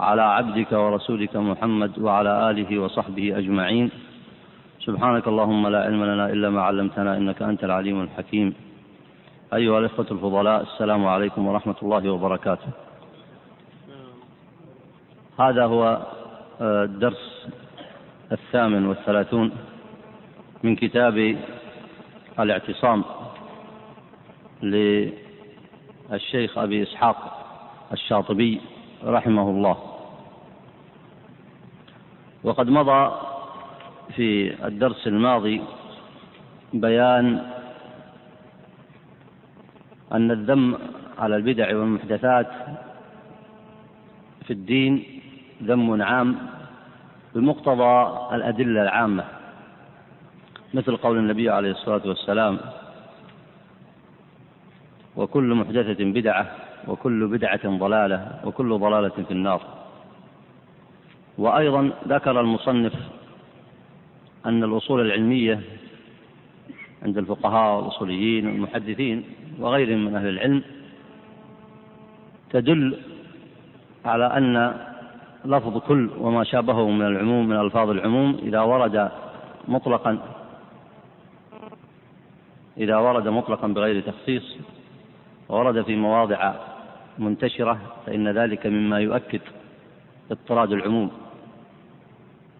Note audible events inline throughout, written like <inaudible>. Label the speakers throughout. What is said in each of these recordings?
Speaker 1: على عبدك ورسولك محمد وعلى آله وصحبه أجمعين. سبحانك اللهم لا علم لنا إلا ما علمتنا إنك أنت العليم الحكيم. أيها الإخوة الفضلاء السلام عليكم ورحمة الله وبركاته. هذا هو آه، الدرس الثامن والثلاثون من كتاب الاعتصام للشيخ أبي إسحاق الشاطبي. رحمه الله وقد مضى في الدرس الماضي بيان أن الذم على البدع والمحدثات في الدين ذم عام بمقتضى الأدلة العامة مثل قول النبي عليه الصلاة والسلام وكل محدثة بدعة وكل بدعة ضلالة وكل ضلالة في النار. وأيضا ذكر المصنف أن الأصول العلمية عند الفقهاء والأصوليين والمحدثين وغيرهم من أهل العلم تدل على أن لفظ كل وما شابهه من العموم من ألفاظ العموم إذا ورد مطلقا إذا ورد مطلقا بغير تخصيص ورد في مواضع منتشرة فإن ذلك مما يؤكد اضطراد العموم.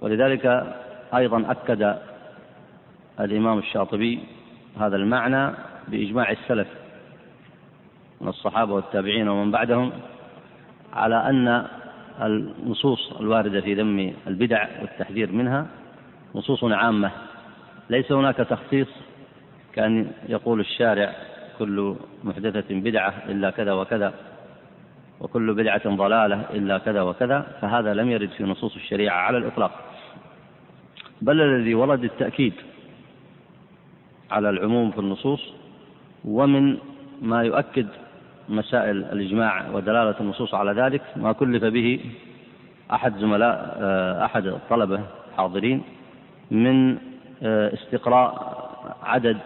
Speaker 1: ولذلك أيضا أكد الإمام الشاطبي هذا المعنى بإجماع السلف من الصحابة والتابعين ومن بعدهم على أن النصوص الواردة في ذم البدع والتحذير منها نصوص عامة. ليس هناك تخصيص كأن يقول الشارع كل محدثة بدعة إلا كذا وكذا. وكل بدعة ضلالة إلا كذا وكذا فهذا لم يرد في نصوص الشريعة على الإطلاق. بل الذي ورد التأكيد على العموم في النصوص ومن ما يؤكد مسائل الإجماع ودلالة النصوص على ذلك ما كلف به أحد زملاء آه، أحد الطلبة الحاضرين من آه، استقراء عدد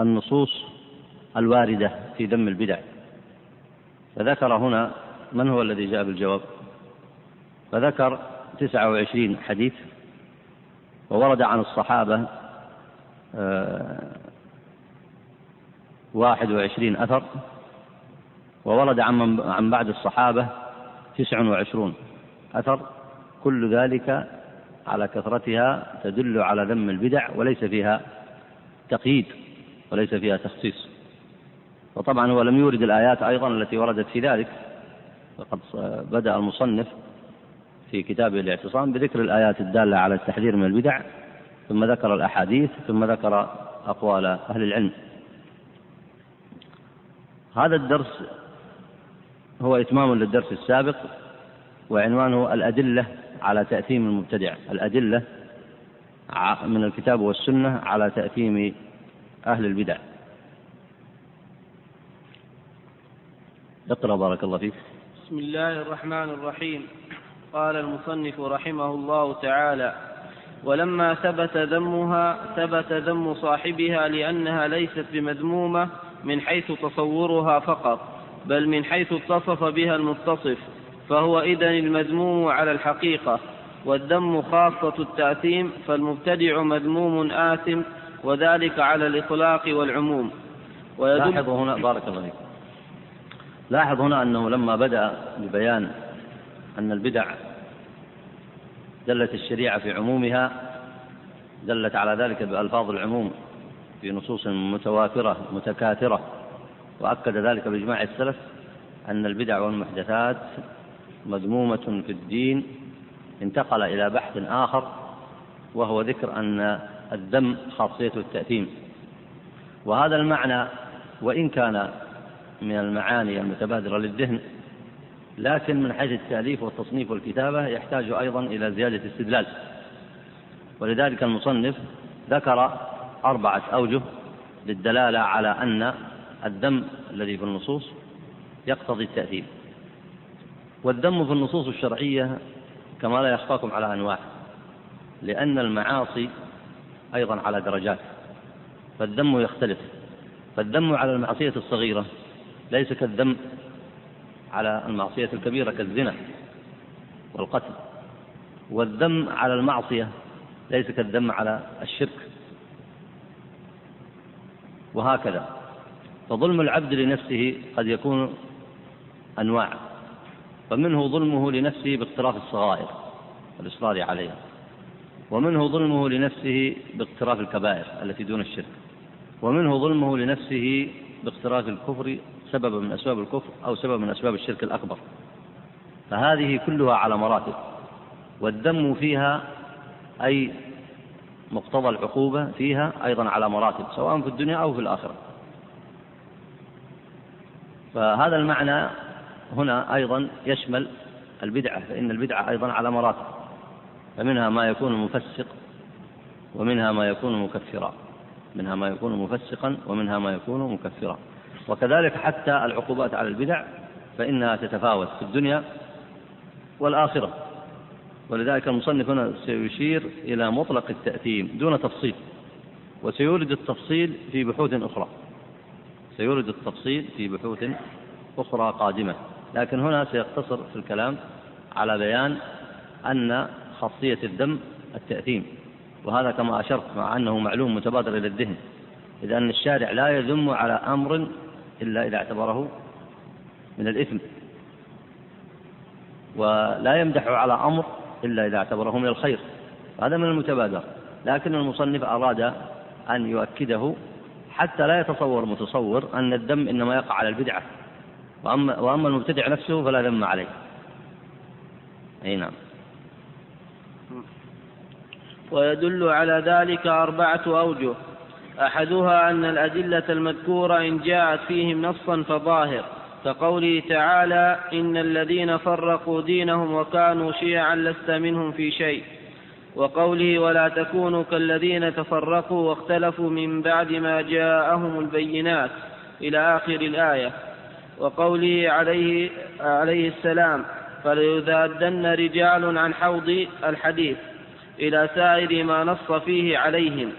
Speaker 1: النصوص الواردة في ذم البدع. فذكر هنا من هو الذي جاء بالجواب؟ فذكر تسعة وعشرين حديث وورد عن الصحابة آه، واحد وعشرين أثر وورد عن, عن بعد الصحابة تسع وعشرون أثر كل ذلك على كثرتها تدل على ذم البدع وليس فيها تقييد وليس فيها تخصيص. وطبعا هو لم يورد الآيات أيضا التي وردت في ذلك. وقد بدأ المصنف في كتابه الاعتصام بذكر الآيات الدالة على التحذير من البدع ثم ذكر الأحاديث ثم ذكر أقوال أهل العلم. هذا الدرس هو إتمام للدرس السابق وعنوانه الأدلة على تأثيم المبتدع. الأدلة من الكتاب والسنة على تأثيم أهل البدع. اقرأ بارك الله فيك.
Speaker 2: بسم الله الرحمن الرحيم. قال المصنف رحمه الله تعالى ولما ثبت ذمها ثبت ذم صاحبها لأنها ليست بمذمومة من حيث تصورها فقط بل من حيث اتصف بها المتصف فهو إذن المذموم على الحقيقة والذم خاصة التأثيم فالمبتدع مذموم آثم وذلك على الإطلاق والعموم.
Speaker 1: لاحظوا هنا بارك الله فيك. لاحظ هنا أنه لما بدأ ببيان أن البدع دلت الشريعة في عمومها دلت على ذلك بألفاظ العموم في نصوص متواترة متكاثرة وأكد ذلك بإجماع السلف أن البدع والمحدثات مذمومة في الدين انتقل إلى بحث آخر وهو ذكر أن الذم خاصيته التأثيم. وهذا المعنى وإن كان من المعاني المتبادرة للذهن لكن من حيث التأليف والتصنيف والكتابة يحتاج أيضا إلى زيادة استدلال. ولذلك المصنف ذكر أربعة أوجه للدلالة على أن الدم الذي في النصوص يقتضي التأثير. والدم في النصوص الشرعية كما لا يخفاكم على أنواع لأن المعاصي أيضا على درجات فالدم يختلف. فالدم على المعصية الصغيرة ليس كالدم على المعصية الكبيرة كالزنا والقتل. والدم على المعصية ليس كالدم على الشرك. وهكذا. فظلم العبد لنفسه قد يكون أنواع فمنه ظلمه لنفسه باقتراف الصغائر والإصرار عليها ومنه ظلمه لنفسه باقتراف الكبائر التي دون الشرك ومنه ظلمه لنفسه باقتراف الكفر سبب من أسباب الكفر أو سبب من أسباب الشرك الأكبر. فهذه كلها على مراتب. والدم فيها أي مقتضى العقوبة فيها أيضا على مراتب سواء في الدنيا أو في الآخرة. فهذا المعنى هنا أيضا يشمل البدعة فإن البدعة أيضا على مراتب. فمنها ما يكون مفسق ومنها ما يكون مكفرا. منها ما يكون مفسقا ومنها ما يكون مكفرا. وكذلك حتى العقوبات على البدع فإنها تتفاوت في الدنيا والآخرة. ولذلك المصنف هنا سيشير إلى مطلق التأثيم دون تفصيل وسيورد التفصيل في بحوث أخرى. سيورد التفصيل في بحوث أخرى قادمة. لكن هنا سيقتصر في الكلام على بيان أن خاصية الدم التأثيم. وهذا كما أشرت مع أنه معلوم متبادر إلى الذهن إذ أن الشارع لا يذم على أمر إلا إذا اعتبره من الإثم. ولا يمدح على أمر إلا إذا اعتبره من الخير. هذا من المتبادر. لكن المصنف أراد أن يؤكده حتى لا يتصور متصور أن الدم إنما يقع على البدعة. وأما, وأما المبتدع نفسه فلا ذم عليه. أي نعم.
Speaker 2: ويدل على ذلك أربعة أوجه. أحدها أن الأدلة المذكورة إن جاءت فيهم نصا فظاهر كقوله تعالى إن الذين فرقوا دينهم وكانوا شيعا لست منهم في شيء. وقوله ولا تكونوا كالذين تفرقوا واختلفوا من بعد ما جاءهم البينات إلى آخر الآية. وقوله عليه, عليه السلام فليذادن رجال عن حوض الحديث إلى سائر ما نص فيه عليهم.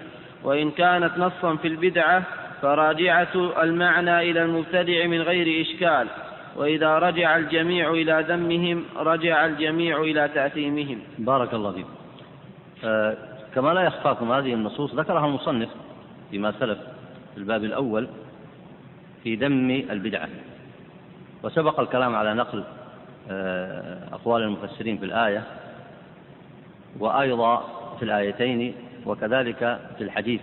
Speaker 2: وإن كانت نصا في البدعة فراجعة المعنى إلى المبتدع من غير إشكال. وإذا رجع الجميع إلى ذمهم رجع الجميع إلى تأثيمهم.
Speaker 1: بارك الله فيكم آه كما لا يخفاكم هذه النصوص ذكرها المصنف فيما سلف في الباب الأول في ذم البدعة. وسبق الكلام على نقل آه أقوال المفسرين في الآية وأيضا في الآيتين وكذلك في الحديث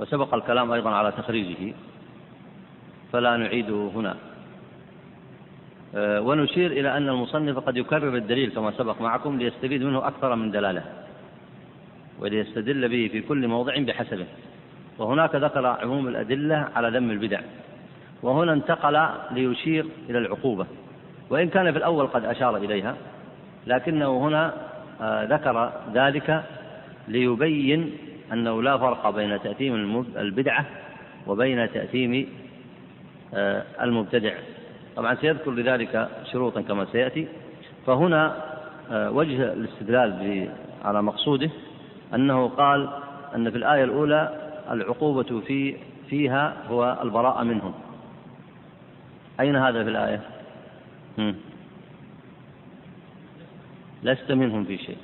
Speaker 1: وسبق الكلام أيضا على تخريجه فلا نعيده هنا. آه، ونشير إلى أن المصنف قد يكرر الدليل كما سبق معكم ليستفيد منه أكثر من دلالة وليستدل به في كل موضع بحسبه. وهناك ذكر عموم الأدلة على ذم البدع وهنا انتقل ليشير إلى العقوبة. وإن كان في الأول قد أشار إليها لكنه هنا آه، ذكر ذلك ليبين أنه لا فرق بين تأثيم البدعة وبين تأثيم آه، المبتدع. طبعا سيذكر لذلك شروطا كما سيأتي. فهنا آه، وجه الاستدلال على مقصوده أنه قال أن في الآية الأولى العقوبة في فيها هو البراءة منهم. أين هذا في الآية؟ لست منهم في شيء.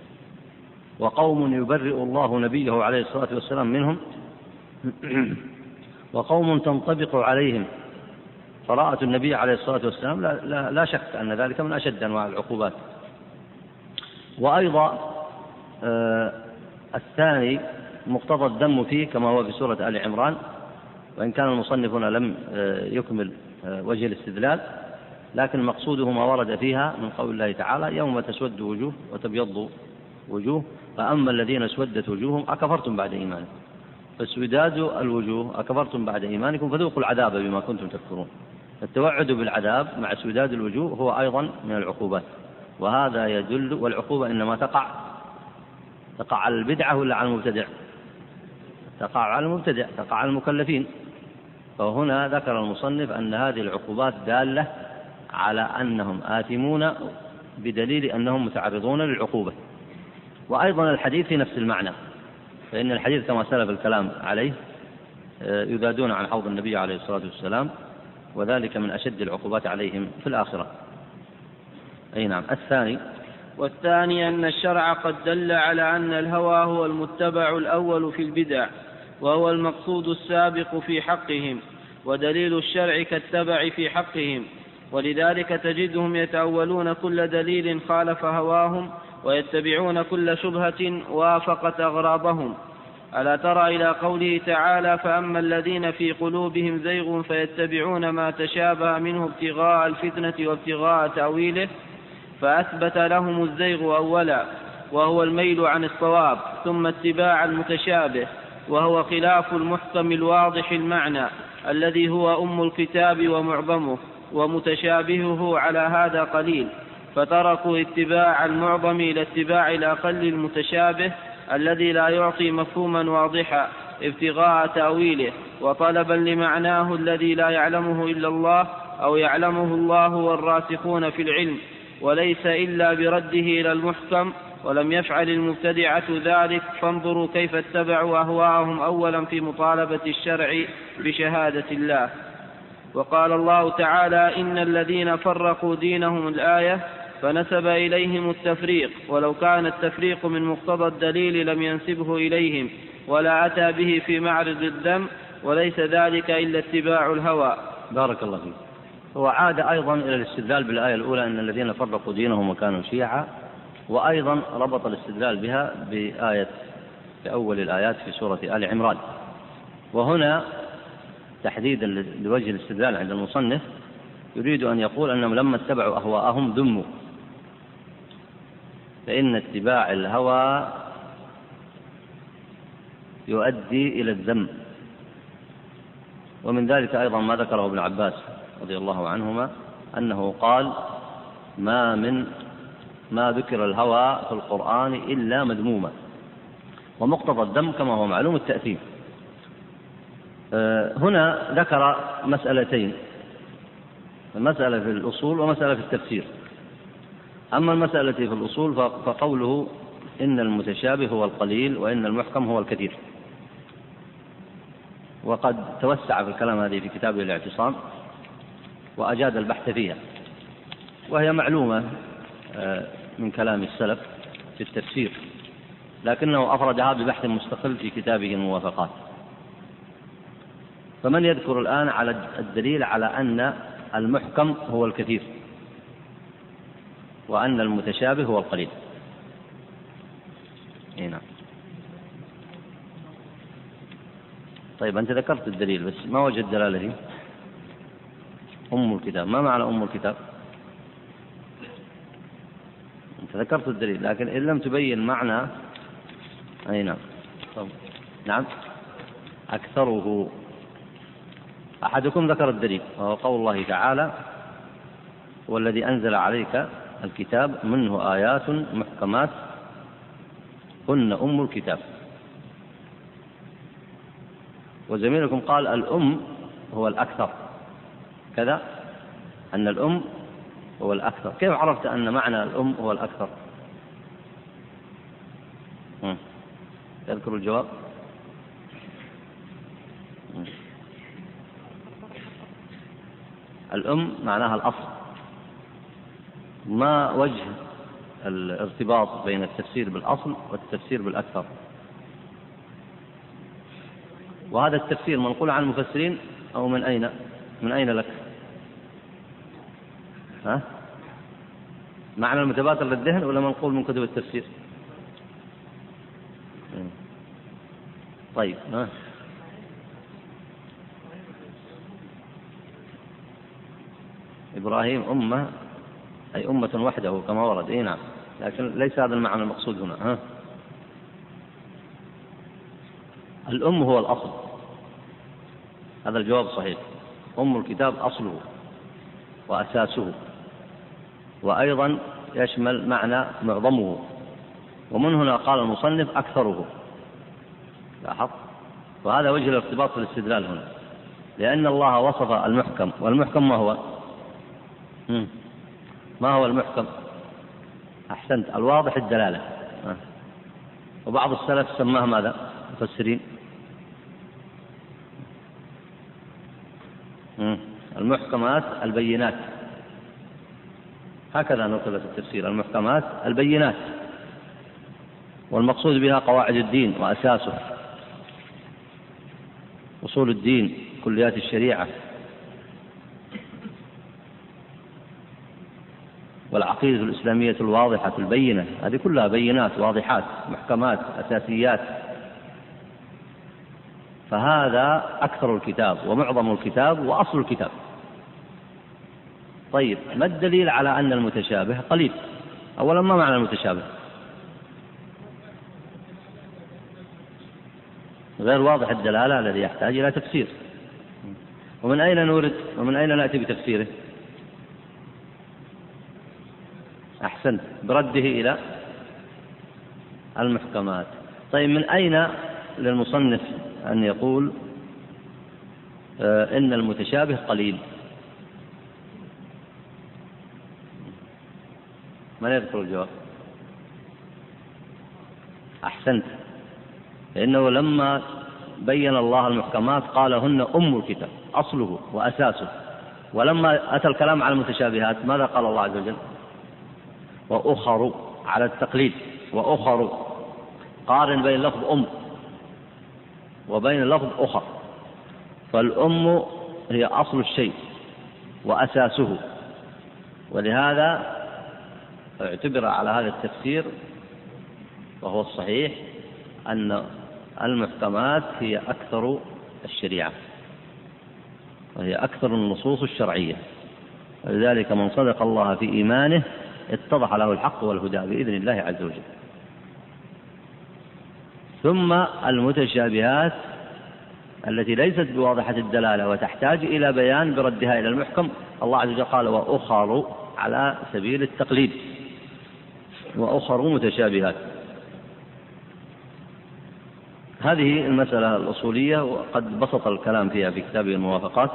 Speaker 1: وقوم يبرئ الله نبيه عليه الصلاة والسلام منهم. <clears throat> وقوم تنطبق عليهم. براءة النبي عليه الصلاة والسلام لا, لا, لا شك أن ذلك من أشد أنواع العقوبات. وأيضا آه الثاني مقتضى الدم فيه كما هو في سورة آل عمران وإن كان المصنف هنا لم آه يكمل آه وجه الاستدلال لكن مقصوده ما ورد فيها من قول الله تعالى يوم تسود وجوه وتبيض وجوه فأما الذين اسودت وجوههم أكفرتم بعد إيمانكم. فاسوداد الوجوه أكفرتم بعد إيمانكم فذوقوا العذاب بما كنتم تكفرون. التوعد بالعذاب مع سداد الوجوه هو أيضا من العقوبات. وهذا يدل والعقوبة إنما تقع تقع على البدعة ولا على المبتدع؟ تقع على المبتدع تقع على المكلفين. فهنا ذكر المصنف أن هذه العقوبات دالة على أنهم آثمون بدليل أنهم متعرضون للعقوبة. وأيضا الحديث في نفس المعنى فإن الحديث كما سلف الكلام عليه آه، يذادون عن حوض النبي عليه الصلاة والسلام وذلك من أشد العقوبات عليهم في الآخرة. أي نعم. الثاني.
Speaker 2: والثاني أن الشرع قد دل على أن الهوى هو المتبع الأول في البدع وهو المقصود السابق في حقهم ودليل الشرع كالتبع في حقهم ولذلك تجدهم يتأولون كل دليل خالف هواهم ويتبعون كل شبهة وافقت أغرابهم ألا ترى إلى قوله تعالى فأما الذين في قلوبهم زيغ فيتبعون ما تشابه منه ابتغاء الفتنة وابتغاء تأويله فأثبت لهم الزيغ أولا وهو الميل عن الصواب ثم اتباع المتشابه وهو خلاف المحكم الواضح المعنى الذي هو أم الكتاب ومعظمه ومتشابهه على هذا قليل. فتركوا اتباع المعظم إلى اتباع الأقل المتشابه الذي لا يعطي مفهوما واضحا ابتغاء تأويله وطلبا لمعناه الذي لا يعلمه إلا الله أو يعلمه الله والراسخون في العلم وليس إلا برده إلى المحكم ولم يفعل المبتدعة ذلك فانظروا كيف اتبعوا أهواءهم أولا في مطالبة الشرع بشهادة الله. وقال الله تعالى إن الذين فرقوا دينهم الآية فنسب إليهم التفريق ولو كان التفريق من مقتضى الدليل لم ينسبه إليهم ولا أتى به في معرض الذم وليس ذلك إلا اتباع الهوى.
Speaker 1: بارك الله فيك. هو عاد أيضا إلى الاستدلال بالآية الأولى أن الذين فرقوا دينهم وكانوا شيعا وأيضا ربط الاستدلال بها بآية في أول الآيات في سورة آل عمران. وهنا تحديدا لوجه الاستدلال عند المصنف يريد أن يقول أنهم لما اتبعوا أهواءهم ذموا. فإن اتباع الهوى يؤدي إلى الذم. ومن ذلك أيضا ما ذكره ابن عباس رضي الله عنهما أنه قال ما من ما ذكر الهوى في القرآن إلا مذموما. ومقتضى الذم كما هو معلوم التأثيم. آه، هنا ذكر مسألتين مسألة في الأصول ومسألة في التفسير. أما المسألة في الأصول فقوله إن المتشابه هو القليل وإن المحكم هو الكثير. وقد توسع في الكلام هذه في كتابه الاعتصام وأجاد البحث فيها. وهي معلومة آه، من كلام السلف في التفسير لكنه أفردها ببحث مستقل في كتابه الموافقات. فمن يذكر الآن على الدليل على أن المحكم هو الكثير؟ وأن المتشابه هو القليل. إي نعم. طيب أنت ذكرت الدليل بس ما وجد دلالة فيه أم الكتاب. ما معنى أم الكتاب؟ أنت ذكرت الدليل لكن إن لم تبين معنى أي نعم. طب. نعم. أكثره. أحدكم ذكر الدليل وهو قول الله تعالى والذي أنزل عليك الكتاب منه آيات محكمات هن أم الكتاب. وزميلكم قال الأم هو الأكثر. كذا؟ أن الأم هو الأكثر. كيف عرفت أن معنى الأم هو الأكثر؟ تذكر الجواب؟ الأم معناها الأصل. ما وجه الارتباط بين التفسير بالأصل والتفسير بالأكثر؟ وهذا التفسير منقول عن المفسرين أو من أين؟ من أين لك؟ ها؟ معنى المتبادر للذهن ولا منقول من كتب التفسير؟ طيب ها؟ إبراهيم أمة أي أمة وحده كما ورد. إيه نعم. لكن ليس هذا المعنى المقصود هنا ها؟ الأم هو الأصل. هذا الجواب صحيح. أم الكتاب أصله وأساسه. وأيضا يشمل معنى معظمه. ومن هنا قال المصنف أكثره. لاحظ؟ وهذا وجه الارتباط في الاستدلال هنا. لأن الله وصف المحكم. والمحكم ما هو؟ ما هو المحكم؟ أحسنت. الواضح الدلالة. وبعض السلف سماه ماذا؟ مفسرين. المحكمات البينات. هكذا نقل في التفسير. المحكمات البينات. والمقصود بها قواعد الدين وأساسه. أصول الدين كليات الشريعة. والعقيدة الإسلامية الواضحة البينة. هذه كلها بينات واضحات محكمات أساسيات. فهذا أكثر الكتاب ومعظم الكتاب وأصل الكتاب. طيب ما الدليل على أن المتشابه قليل؟ أولا ما معنى المتشابه؟ غير واضح الدلالة الذي يحتاج إلى تفسير. ومن أين نورد؟ ومن أين نأتي بتفسيره؟ أحسنت برده إلى المحكمات. طيب من أين للمصنف أن يقول آه، إن المتشابه قليل؟ من يذكر الجواب؟ أحسنت لأنه لما بين الله المحكمات قال هن أم الكتاب أصله وأساسه. ولما أتى الكلام على المتشابهات ماذا قال الله عز وجل؟ وأخر على التقليد وأخر قارن بين لفظ أم وبين لفظ أخر. فالأم هي أصل الشيء وأساسه. ولهذا اعتبر على هذا التفسير وهو الصحيح أن المحكمات هي أكثر الشريعة وهي أكثر النصوص الشرعية. ولذلك من صدق الله في إيمانه اتضح له الحق والهدى بإذن الله عز وجل. ثم المتشابهات التي ليست بواضحة الدلالة وتحتاج إلى بيان بردها إلى المحكم. الله عز وجل قال وأخر على سبيل التقليد. وأخر متشابهات. هذه المسألة الأصولية وقد بسط الكلام فيها في كتابه الموافقات.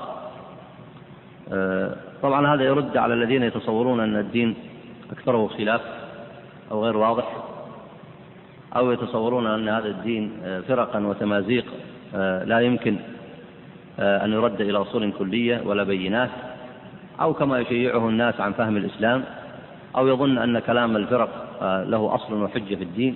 Speaker 1: آه، طبعا هذا يرد على الذين يتصورون أن الدين أكثره خلاف أو غير واضح أو يتصورون أن هذا الدين آه، فرقا وتمازيق آه، لا يمكن أن يرد إلى أصول كلية ولا بينات أو كما يشيعه الناس عن فهم الإسلام أو يظن أن كلام الفرق له أصل وحجة في الدين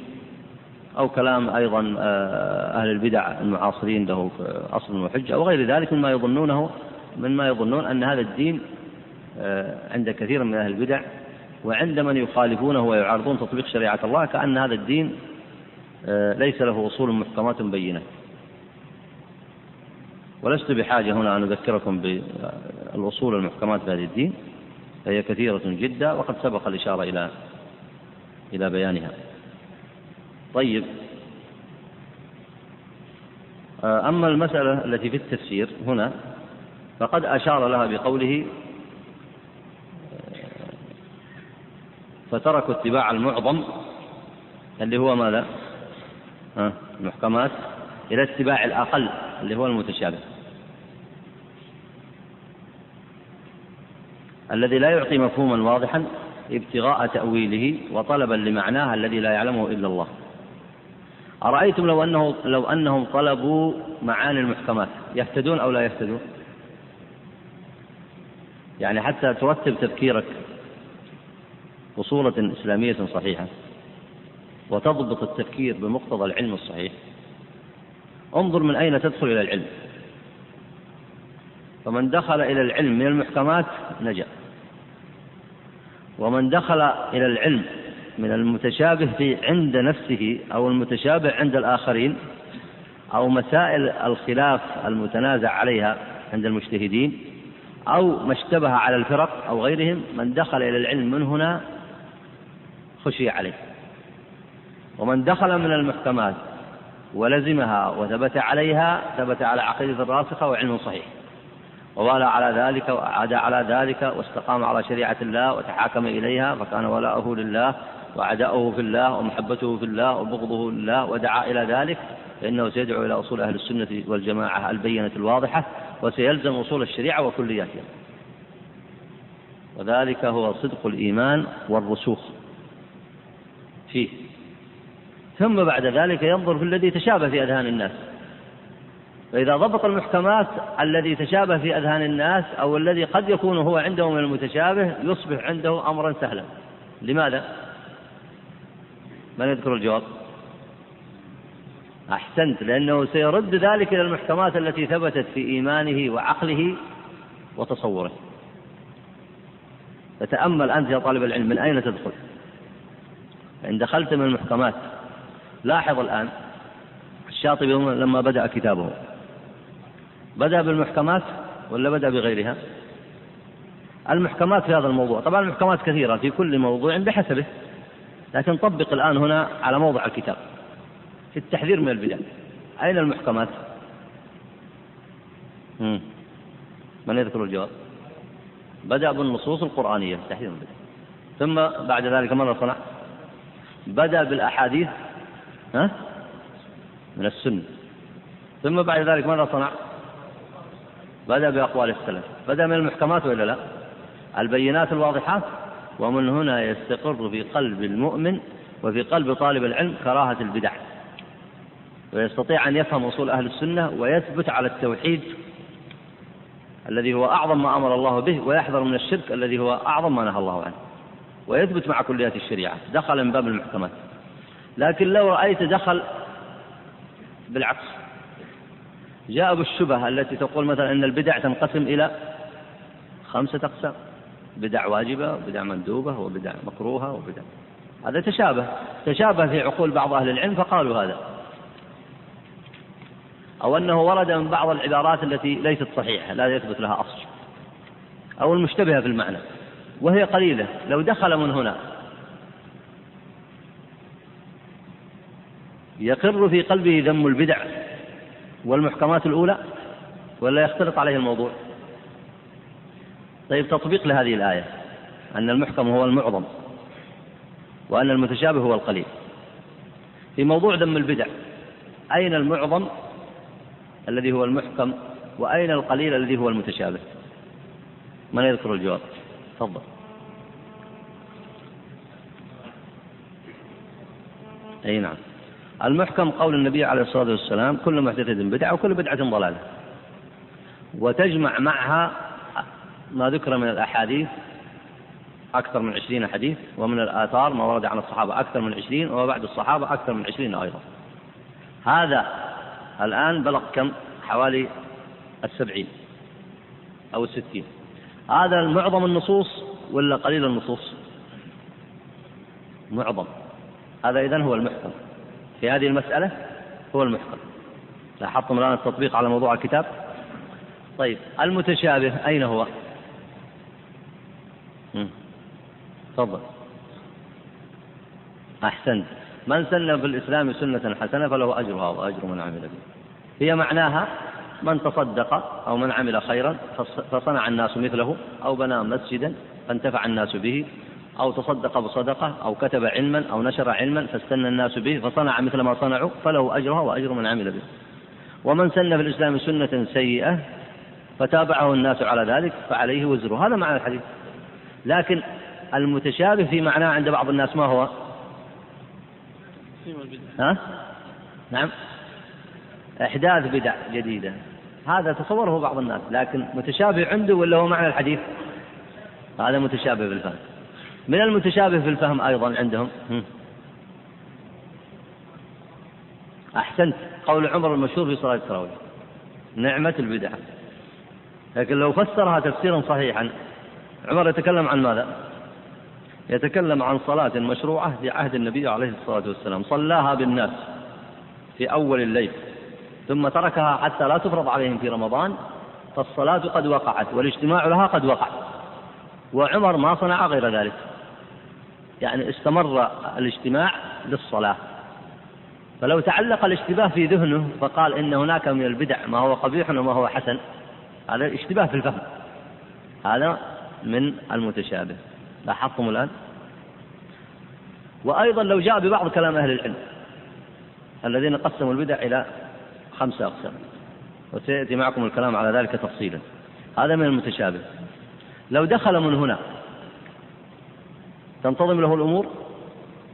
Speaker 1: أو كلام أيضا آه، أهل البدع المعاصرين له أصل وحجة أو غير ذلك مما يظنونه مما يظنون أن هذا الدين آه، عند كثير من أهل البدع وعند من يخالفونه ويعارضون تطبيق شريعة الله كأن هذا الدين آه، ليس له أصول محكمات بينة. ولست بحاجة هنا أن أذكركم بالأصول المحكمات في هذا الدين فهي كثيرة جدا وقد سبق الإشارة إلى إلى بيانها. طيب. آه، أما المسألة التي في التفسير هنا فقد أشار لها بقوله فتركوا اتباع المعظم اللي هو ماذا؟ المحكمات إلى اتباع الأقل اللي هو المتشابه الذي لا يعطي مفهوما واضحا ابتغاء تأويله وطلبا لمعناه الذي لا يعلمه إلا الله أرأيتم لو أنه لو أنهم طلبوا معاني المحكمات يهتدون أو لا يهتدون؟ يعني حتى ترتب تفكيرك بصورة إسلامية صحيحة وتضبط التفكير بمقتضى العلم الصحيح. انظر من أين تدخل إلى العلم. فمن دخل إلى العلم من المحكمات نجا. ومن دخل إلى العلم من المتشابه في عند نفسه أو المتشابه عند الآخرين أو مسائل الخلاف المتنازع عليها عند المجتهدين أو ما اشتبه على الفرق أو غيرهم من دخل إلى العلم من هنا خشي عليه. ومن دخل من المحكمات ولزمها وثبت عليها ثبت على عقيدة راسخة وعلم صحيح. ووالى على ذلك وعاد على ذلك واستقام على شريعة الله وتحاكم إليها فكان ولاؤه لله وعداؤه في الله ومحبته في الله وبغضه لله ودعا إلى ذلك فإنه سيدعو إلى أصول أهل السنة والجماعة البينة الواضحة وسيلزم أصول الشريعة وكلياتها. وذلك هو صدق الإيمان والرسوخ. فيه. ثم بعد ذلك ينظر في الذي تشابه في أذهان الناس. فإذا ضبط المحكمات الذي تشابه في أذهان الناس أو الذي قد يكون هو عنده من المتشابه يصبح عنده أمرا سهلا. لماذا؟ من يذكر الجواب؟ أحسنت لأنه سيرد ذلك إلى المحكمات التي ثبتت في إيمانه وعقله وتصوره. فتأمل أنت يا طالب العلم من أين تدخل؟ إن دخلت من المحكمات لاحظ الآن الشاطبي لما بدأ كتابه. بدأ بالمحكمات ولا بدأ بغيرها؟ المحكمات في هذا الموضوع طبعا المحكمات كثيرة في كل موضوع بحسبه لكن طبق الآن هنا على موضع الكتاب في التحذير من البدع. أين المحكمات. من يذكر الجواب؟ بدأ بالنصوص القرآنية تحذير من البدع. ثم بعد ذلك صنع بدأ بالأحاديث ها؟ من السنة. ثم بعد ذلك ماذا صنع؟ بدأ بأقوال السلف. بدأ من المحكمات وإلا لا؟ البينات الواضحات ومن هنا يستقر في قلب المؤمن وفي قلب طالب العلم كراهة البدع. ويستطيع أن يفهم أصول أهل السنة ويثبت على التوحيد الذي هو أعظم ما أمر الله به ويحذر من الشرك الذي هو أعظم ما نهى الله عنه. ويثبت مع كليات الشريعة دخل من باب المحكمات. لكن لو رأيت دخل بالعكس. جاء بالشبهة التي تقول مثلا أن البدع تنقسم إلى خمسة أقسام. بدع واجبة وبدع مندوبة وبدع مكروهة وبدع. هذا تشابه. تشابه في عقول بعض أهل العلم فقالوا هذا. أو أنه ورد من بعض العبارات التي ليست صحيحة لا يثبت لها أصل. أو المشتبهة في المعنى. وهي قليلة. لو دخل من هنا. يقر في قلبه ذم البدع والمحكمات الأولى ولا يختلط عليه الموضوع؟ طيب تطبيق لهذه الآية. أن المحكم هو المعظم وأن المتشابه هو القليل. في موضوع ذم البدع أين المعظم الذي هو المحكم وأين القليل الذي هو المتشابه؟ من يذكر الجواب؟ تفضل. أي نعم. المحكم قول النبي عليه الصلاة والسلام كل محدثة بدعة وكل بدعة ضلالة. وتجمع معها ما ذكر من الأحاديث أكثر من عشرين حديث ومن الآثار ما ورد عن الصحابة أكثر من عشرين وبعد الصحابة أكثر من عشرين أيضا. هذا الآن بلغ كم؟ حوالي السبعين أو الستين. هذا معظم النصوص ولا قليل النصوص؟ معظم. هذا إذن هو المحكم. في هذه المسألة هو المحكم. لاحظتم الآن التطبيق على موضوع الكتاب؟ طيب المتشابه أين هو؟ تفضل. أحسنت. من سن في الإسلام سنة حسنة فله أجرها وأجر من عمل به. هي معناها من تصدق أو من عمل خيرا فصنع الناس مثله أو بنى مسجدا فانتفع الناس به. أو تصدق بصدقة أو كتب علما أو نشر علما فاستنى الناس به فصنع مثل ما صنعوا فله أجرها وأجر من عمل به. ومن سن في الإسلام سنة سيئة فتابعه الناس على ذلك فعليه وزره. هذا معنى الحديث. لكن المتشابه في معناه عند بعض الناس ما هو؟ ها؟ نعم. إحداث بدع جديدة. هذا تصوره بعض الناس. لكن متشابه عنده ولا هو معنى الحديث؟ هذا متشابه في الفهم من المتشابه في الفهم أيضا عندهم. أحسنت. قول عمر المشهور في صلاة التراويح. نعمة البدع. لكن لو فسرها تفسيرا صحيحا عمر يتكلم عن ماذا؟ يتكلم عن صلاة مشروعة في عهد النبي عليه الصلاة والسلام. صلاها بالناس في أول الليل ثم تركها حتى لا تفرض عليهم في رمضان فالصلاة قد وقعت والاجتماع لها قد وقع. وعمر ما صنع غير ذلك. يعني استمر الاجتماع للصلاة. فلو تعلق الاشتباه في ذهنه فقال إن هناك من البدع ما هو قبيح وما هو حسن. هذا اشتباه في الفهم. هذا من المتشابه. لاحظتم الآن؟ وأيضا لو جاء ببعض كلام أهل العلم الذين قسموا البدع إلى خمسة أقسام. وسيأتي معكم الكلام على ذلك تفصيلا. هذا من المتشابه. لو دخل من هنا تنتظم له الأمور؟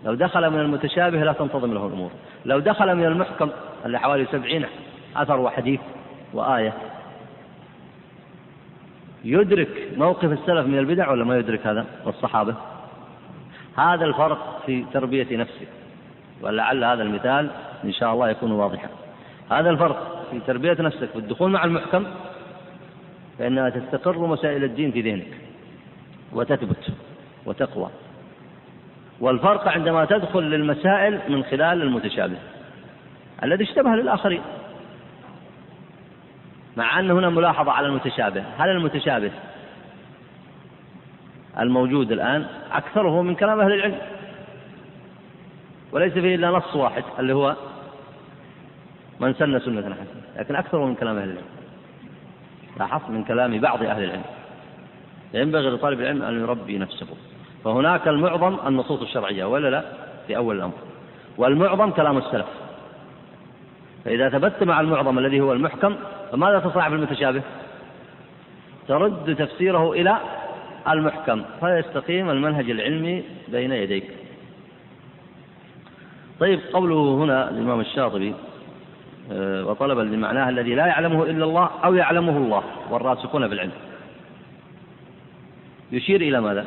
Speaker 1: لو دخل من المتشابه لا تنتظم له الأمور. لو دخل من المحكم اللي حوالي سبعين أثر وحديث وآية يدرك موقف السلف من البدع ولا ما يدرك هذا والصحابة؟ هذا الفرق في تربية نفسه. ولعل هذا المثال إن شاء الله يكون واضحا. هذا الفرق في تربية نفسك والدخول مع المحكم فإنها تستقر مسائل الدين في ذهنك وتثبت وتقوى. والفرق عندما تدخل للمسائل من خلال المتشابه. الذي اشتبه للآخرين. مع أن هنا ملاحظة على المتشابه. هل المتشابه الموجود الآن أكثره من كلام أهل العلم؟ وليس فيه إلا نص واحد اللي هو من سن سنة حسنة لكن أكثره من كلام أهل العلم. لاحظت من كلام بعض أهل العلم. ينبغي لطالب العلم أن يربي نفسه. فهناك المعظم النصوص الشرعية ولا لا؟ في أول الأمر. والمعظم كلام السلف. فإذا ثبت مع المعظم الذي هو المحكم فماذا تصنع بالمتشابه ترد تفسيره إلى المحكم فيستقيم المنهج العلمي بين يديك. طيب قوله هنا الإمام الشاطبي آه، وطلب لمعناه الذي لا يعلمه إلا الله أو يعلمه الله والراسخون بالعلم يشير إلى ماذا؟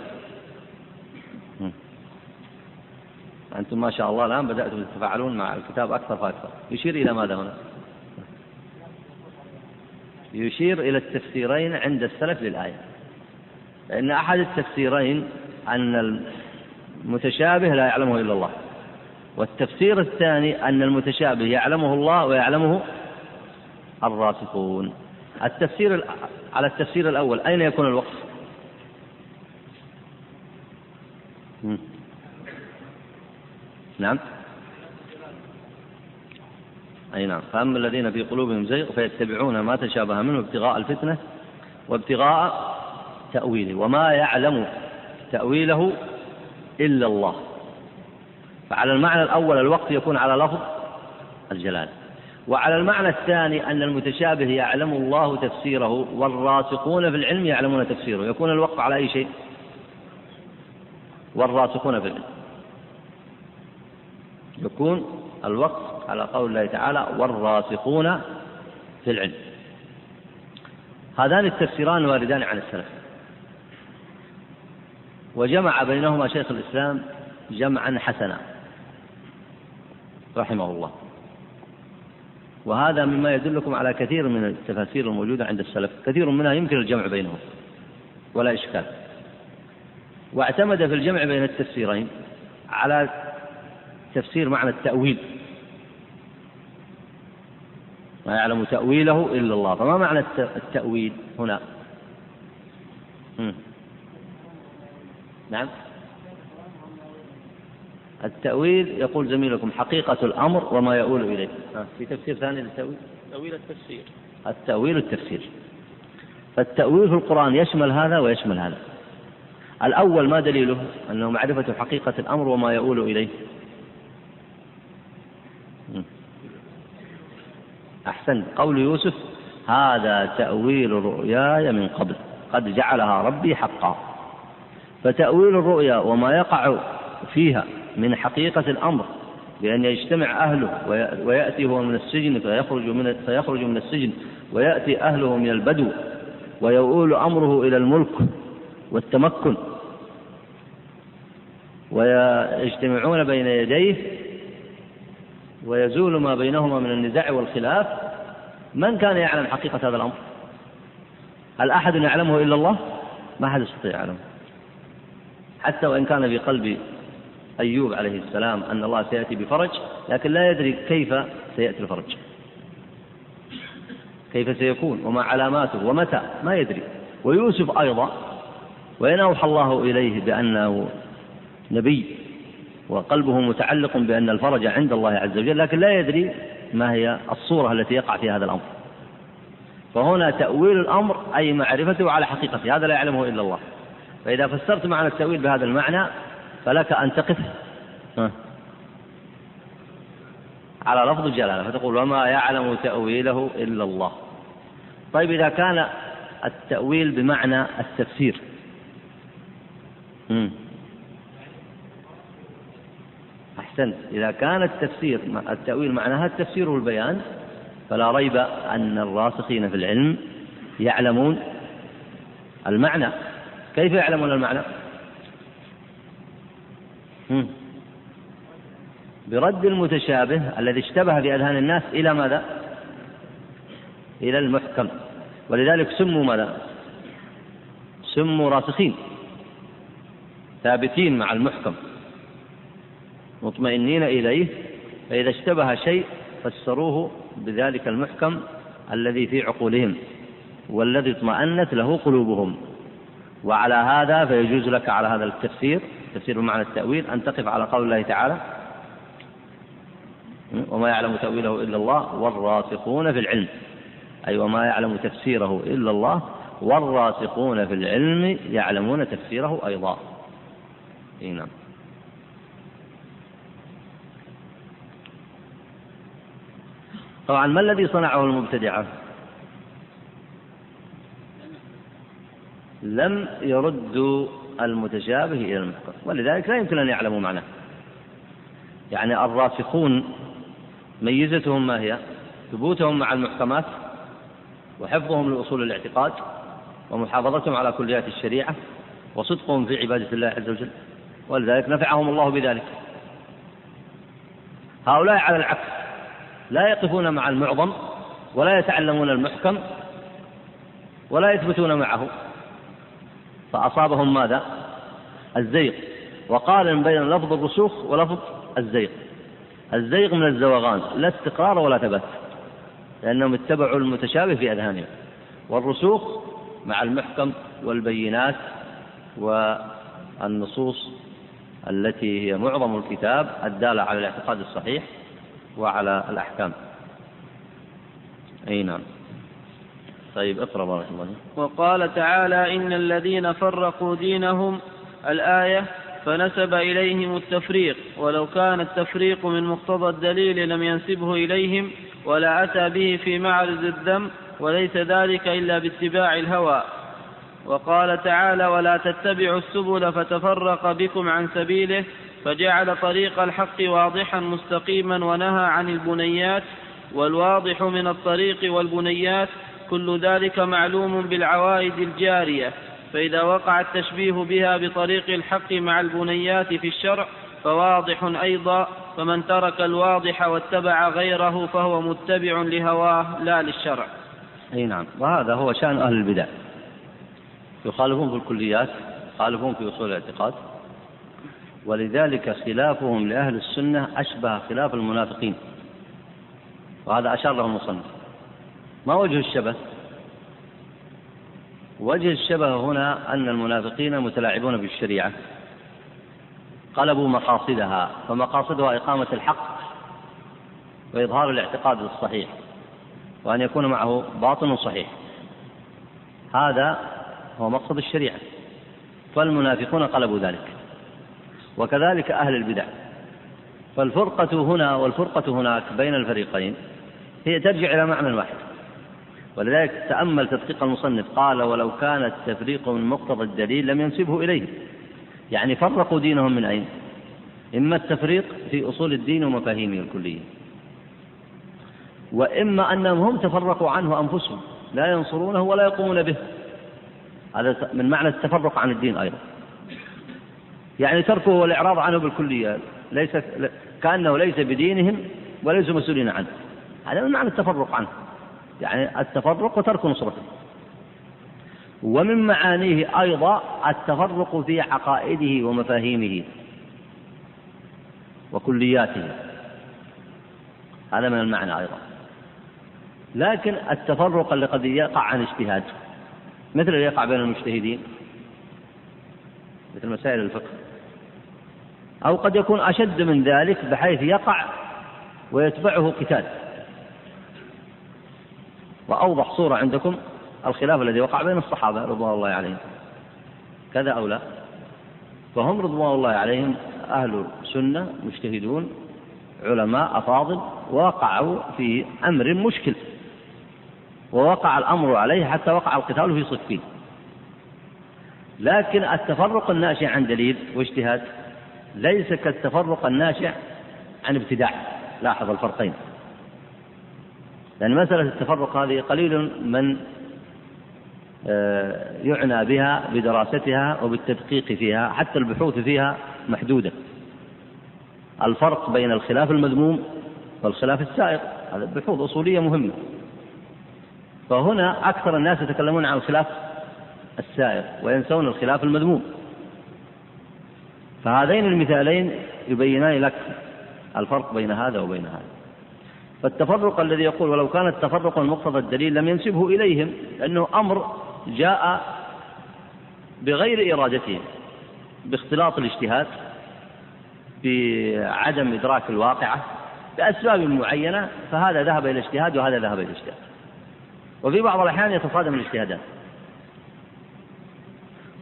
Speaker 1: أنتم ما شاء الله الآن بدأتم تتفاعلون مع الكتاب أكثر فأكثر. يشير إلى ماذا هنا؟ يشير إلى التفسيرين عند السلف للآية. لأن أحد التفسيرين أن المتشابه لا يعلمه إلا الله. والتفسير الثاني أن المتشابه يعلمه الله ويعلمه الراسخون. التفسير على التفسير الأول أين يكون الوقف؟ نعم. أي نعم. فأما الذين في قلوبهم زيغ فيتبعون ما تشابه منه ابتغاء الفتنة وابتغاء تأويله وما يعلم تأويله إلا الله. فعلى المعنى الأول الوقت يكون على لفظ الجلال. وعلى المعنى الثاني أن المتشابه يعلم الله تفسيره والراسخون في العلم يعلمون تفسيره يكون الوقف على أي شيء؟ والراسخون في العلم. يكون الوقف على قول الله تعالى والراسخون في العلم. هذان التفسيران واردان عن السلف. وجمع بينهما شيخ الإسلام جمعا حسنا. رحمه الله. وهذا مما يدلكم على كثير من التفاسير الموجودة عند السلف. كثير منها يمكن الجمع بينهم. ولا إشكال. واعتمد في الجمع بين التفسيرين على تفسير معنى التأويل. ما يعلم تأويله إلا الله. فما معنى التأويل هنا؟ نعم. التأويل يقول زميلكم حقيقة الأمر وما يؤول إليه. في تفسير ثاني للتأويل؟
Speaker 2: تأويل التفسير.
Speaker 1: التأويل التفسير. فالتأويل في القرآن يشمل هذا ويشمل هذا. الأول ما دليله؟ أنه معرفة حقيقة الأمر وما يؤول إليه. أحسن. قول يوسف هذا تأويل رؤياي من قبل. قد جعلها ربي حقا. فتأويل الرؤيا وما يقع فيها من حقيقة الأمر بأن يجتمع أهله ويأتي هو من السجن فيخرج من فيخرج من السجن ويأتي أهله من البدو ويؤول أمره إلى الملك والتمكن. ويجتمعون بين يديه ويزول ما بينهما من النزاع والخلاف من كان يعلم حقيقة هذا الأمر؟ هل أحد يعلمه إلا الله؟ ما أحد يستطيع يعلمه. حتى وإن كان في قلب أيوب عليه السلام أن الله سيأتي بفرج لكن لا يدري كيف سيأتي الفرج. كيف سيكون؟ وما علاماته؟ ومتى؟ ما يدري. ويوسف أيضا وإن أوحى الله إليه بأنه نبي. وقلبه متعلق بأن الفرج عند الله عز وجل لكن لا يدري ما هي الصورة التي يقع فيها هذا الأمر. فهنا تأويل الأمر أي معرفته على حقيقته هذا لا يعلمه إلا الله. فإذا فسرت معنى التأويل بهذا المعنى فلك أن تقف. على لفظ الجلالة فتقول وما يعلم تأويله إلا الله. طيب إذا كان التأويل بمعنى التفسير. أحسنت إذا كان التفسير التأويل معناها التفسير والبيان فلا ريب أن الراسخين في العلم يعلمون المعنى كيف يعلمون المعنى؟ برد المتشابه الذي اشتبه في أذهان الناس إلى ماذا؟ إلى المحكم ولذلك سموا ماذا؟ سموا راسخين ثابتين مع المحكم مطمئنين إليه فإذا اشتبه شيء فسروه بذلك المحكم الذي في عقولهم والذي اطمأنت له قلوبهم. وعلى هذا فيجوز لك على هذا التفسير تفسير بمعنى التأويل أن تقف على قول الله تعالى وما يعلم تأويله إلا الله والراسخون في العلم. أي وما يعلم تفسيره إلا الله والراسخون في العلم يعلمون تفسيره أيضا. إيه نعم. طبعا ما الذي صنعه المبتدعة لم يردوا المتشابه إلى المحكم ولذلك لا يمكن أن يعلموا معناه. يعني الراسخون ميزتهم ما هي؟ ثبوتهم مع المحكمات وحفظهم لأصول الاعتقاد ومحافظتهم على كليات الشريعة وصدقهم في عبادة الله عز وجل ولذلك نفعهم الله بذلك. هؤلاء على العكس. لا يقفون مع المعظم ولا يتعلمون المحكم ولا يثبتون معه. فأصابهم ماذا؟ الزيغ. وقال بين لفظ الرسوخ ولفظ الزيغ. الزيغ من الزوغان لا استقرار ولا ثبات لأنهم اتبعوا المتشابه في أذهانهم. والرسوخ مع المحكم والبينات والنصوص التي هي معظم الكتاب الدالة على الاعتقاد الصحيح. وعلى الأحكام. أي نعم. طيب اقرأ بارك الله
Speaker 2: وقال تعالى إن الذين فرقوا دينهم الآية فنسب إليهم التفريق ولو كان التفريق من مقتضى الدليل لم ينسبه إليهم ولا أتى به في معرض الذم وليس ذلك إلا باتباع الهوى. وقال تعالى ولا تتبعوا السبل فتفرق بكم عن سبيله فجعل طريق الحق واضحا مستقيما ونهى عن البنيات والواضح من الطريق والبنيات كل ذلك معلوم بالعوائد الجارية فإذا وقع التشبيه بها بطريق الحق مع البنيات في الشرع فواضح أيضا فمن ترك الواضح واتبع غيره فهو متبع لهواه لا للشرع.
Speaker 1: أي نعم. وهذا هو شأن أهل البدع. يخالفون في الكليات يخالفون في أصول الاعتقاد. ولذلك خلافهم لأهل السنة أشبه خلاف المنافقين. وهذا أشار له المصنف. ما وجه الشبه؟ وجه الشبه هنا أن المنافقين متلاعبون بالشريعة. قلبوا مقاصدها فمقاصدها إقامة الحق وإظهار الاعتقاد الصحيح وأن يكون معه باطن صحيح. هذا هو مقصد الشريعة فالمنافقون قلبوا ذلك وكذلك أهل البدع. فالفرقة هنا والفرقة هناك بين الفريقين هي ترجع إلى معنى واحد ولذلك تأمل تدقيق المصنف قال ولو كان التفريق من مقتضى الدليل لم ينسبه إليه. يعني فرقوا دينهم من أين؟ إما التفريق في أصول الدين ومفاهيمه الكلية وإما أنهم هم تفرقوا عنه أنفسهم لا ينصرونه ولا يقومون به. هذا من معنى التفرق عن الدين أيضا. يعني تركه والإعراض عنه بالكلية ليس كأنه ليس بدينهم وليسوا مسؤولين عنه. هذا من معنى التفرق عنه. يعني التفرق وترك نصرته. ومن معانيه أيضا التفرق في عقائده ومفاهيمه وكلياته. هذا من المعنى أيضا. لكن التفرق اللي قد يقع عن اجتهاد مثل اللي يقع بين المجتهدين؟ مثل مسائل الفقه. أو قد يكون أشد من ذلك بحيث يقع ويتبعه قتال. وأوضح صورة عندكم الخلاف الذي وقع بين الصحابة رضوان الله عليهم. كذا أو لا؟ فهم رضوان الله عليهم أهل سنة مجتهدون علماء أفاضل وقعوا في أمر مشكل. ووقع الأمر عليه حتى وقع القتال في صفين. لكن التفرق الناشئ عن دليل واجتهاد ليس كالتفرق الناشئ عن ابتداع. لاحظ الفرقين. لأن مسألة التفرق هذه قليل من آه، يعنى بها بدراستها وبالتدقيق فيها حتى البحوث فيها محدودة. الفرق بين الخلاف المذموم والخلاف السائق. هذا بحوث أصولية مهمة. فهنا أكثر الناس يتكلمون عن الخلاف السائر وينسون الخلاف المذموم. فهذين المثالين يبينان لك الفرق بين هذا وبين هذا. فالتفرق الذي يقول ولو كان التفرق المقتضى الدليل لم ينسبه إليهم لأنه أمر جاء بغير إرادتهم باختلاط الاجتهاد بعدم إدراك الواقعة بأسباب معينة فهذا ذهب إلى الاجتهاد وهذا ذهب إلى الاجتهاد وفي بعض الأحيان يتصادم الاجتهادات.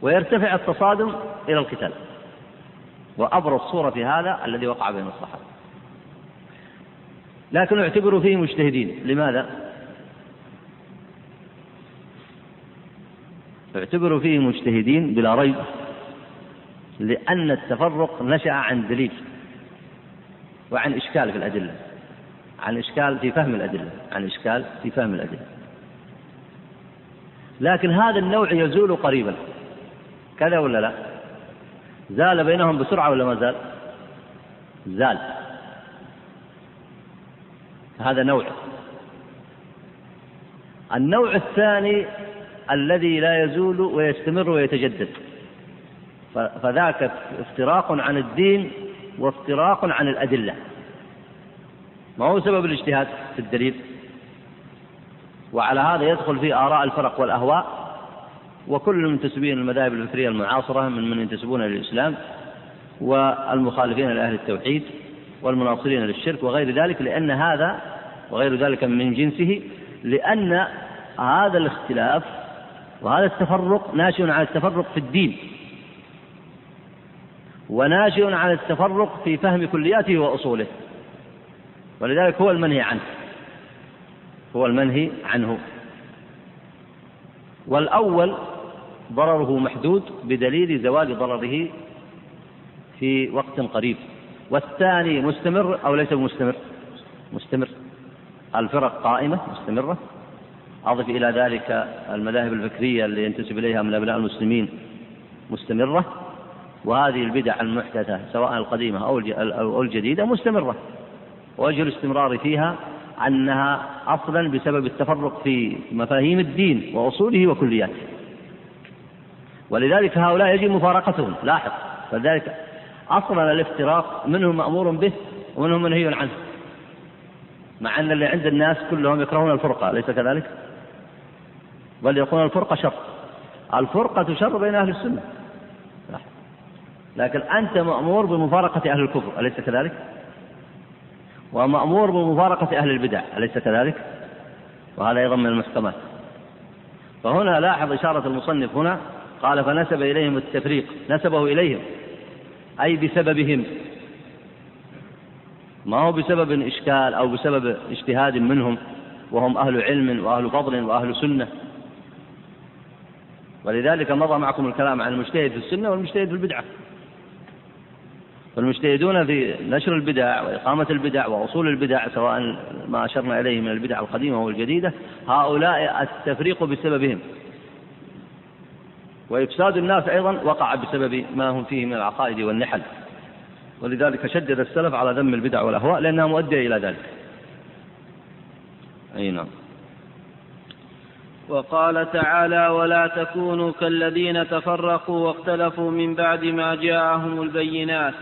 Speaker 1: ويرتفع التصادم إلى القتال. وأبرز صورة في هذا الذي وقع بين الصحابة. لكن اعتبروا فيه مجتهدين. لماذا؟ اعتبروا فيه مجتهدين بلا ريب لأن التفرق نشأ عن دليل وعن إشكال في الأدلة عن إشكال في فهم الأدلة عن إشكال في فهم الأدلة. لكن هذا النوع يزول قريبا. كذا ولا لا؟ زال بينهم بسرعة ولا ما زال؟ زال. هذا نوع. النوع الثاني الذي لا يزول ويستمر ويتجدد. فذاك افتراق عن الدين وافتراق عن الأدلة. ما هو سبب الاجتهاد في الدليل؟ وعلى هذا يدخل في آراء الفرق والأهواء وكل المنتسبين للمذاهب الفكرية المعاصرة من من ينتسبون للإسلام والمخالفين لأهل التوحيد والمناصرين للشرك وغير ذلك لأن هذا وغير ذلك من جنسه لأن هذا الاختلاف وهذا التفرق ناشئ على التفرق في الدين وناشئ على التفرق في فهم كلياته وأصوله ولذلك هو المنهي عنه. هو المنهي عنه. والأول ضرره محدود بدليل زوال ضرره في وقت قريب. والثاني مستمر أو ليس مستمر مستمر. الفرق قائمة مستمرة. أضف إلى ذلك المذاهب الفكرية اللي ينتسب إليها من أبناء المسلمين مستمرة. وهذه البدع المحدثة سواء القديمة أو الجديدة مستمرة. وجه الاستمرار فيها أنها أصلا بسبب التفرق في مفاهيم الدين وأصوله وكلياته. ولذلك هؤلاء يجب مفارقتهم لاحظ. فذلك أصلا الافتراق منهم مأمور به ومنهم منهي عنه. مع أن اللي عند الناس كلهم يكرهون الفرقة أليس كذلك؟ بل يقولون الفرقة شر. الفرقة شر بين أهل السنة. لكن أنت مأمور بمفارقة أهل الكفر أليس كذلك؟ ومأمور بمفارقة أهل البدع أليس كذلك؟ وهذا أيضا من المحكمات. فهنا لاحظ إشارة المصنف هنا قال فنسب إليهم التفريق. نسبه إليهم أي بسببهم. ما هو بسبب إشكال أو بسبب اجتهاد منهم؟ وهم أهل علم وأهل فضل وأهل سنة. ولذلك مضى معكم الكلام عن المجتهد في السنة والمجتهد في البدعة. فالمجتهدون في نشر البدع وإقامة البدع وأصول البدع سواء ما أشرنا إليه من البدع القديمة والجديدة هؤلاء التفريق بسببهم. وإفساد الناس أيضا وقع بسبب ما هم فيه من العقائد والنحل. ولذلك شدد السلف على ذم البدع والأهواء لأنها مؤدية إلى ذلك. أي نعم.
Speaker 2: وقال تعالى ولا تكونوا كالذين تفرقوا واختلفوا من بعد ما جاءهم البينات.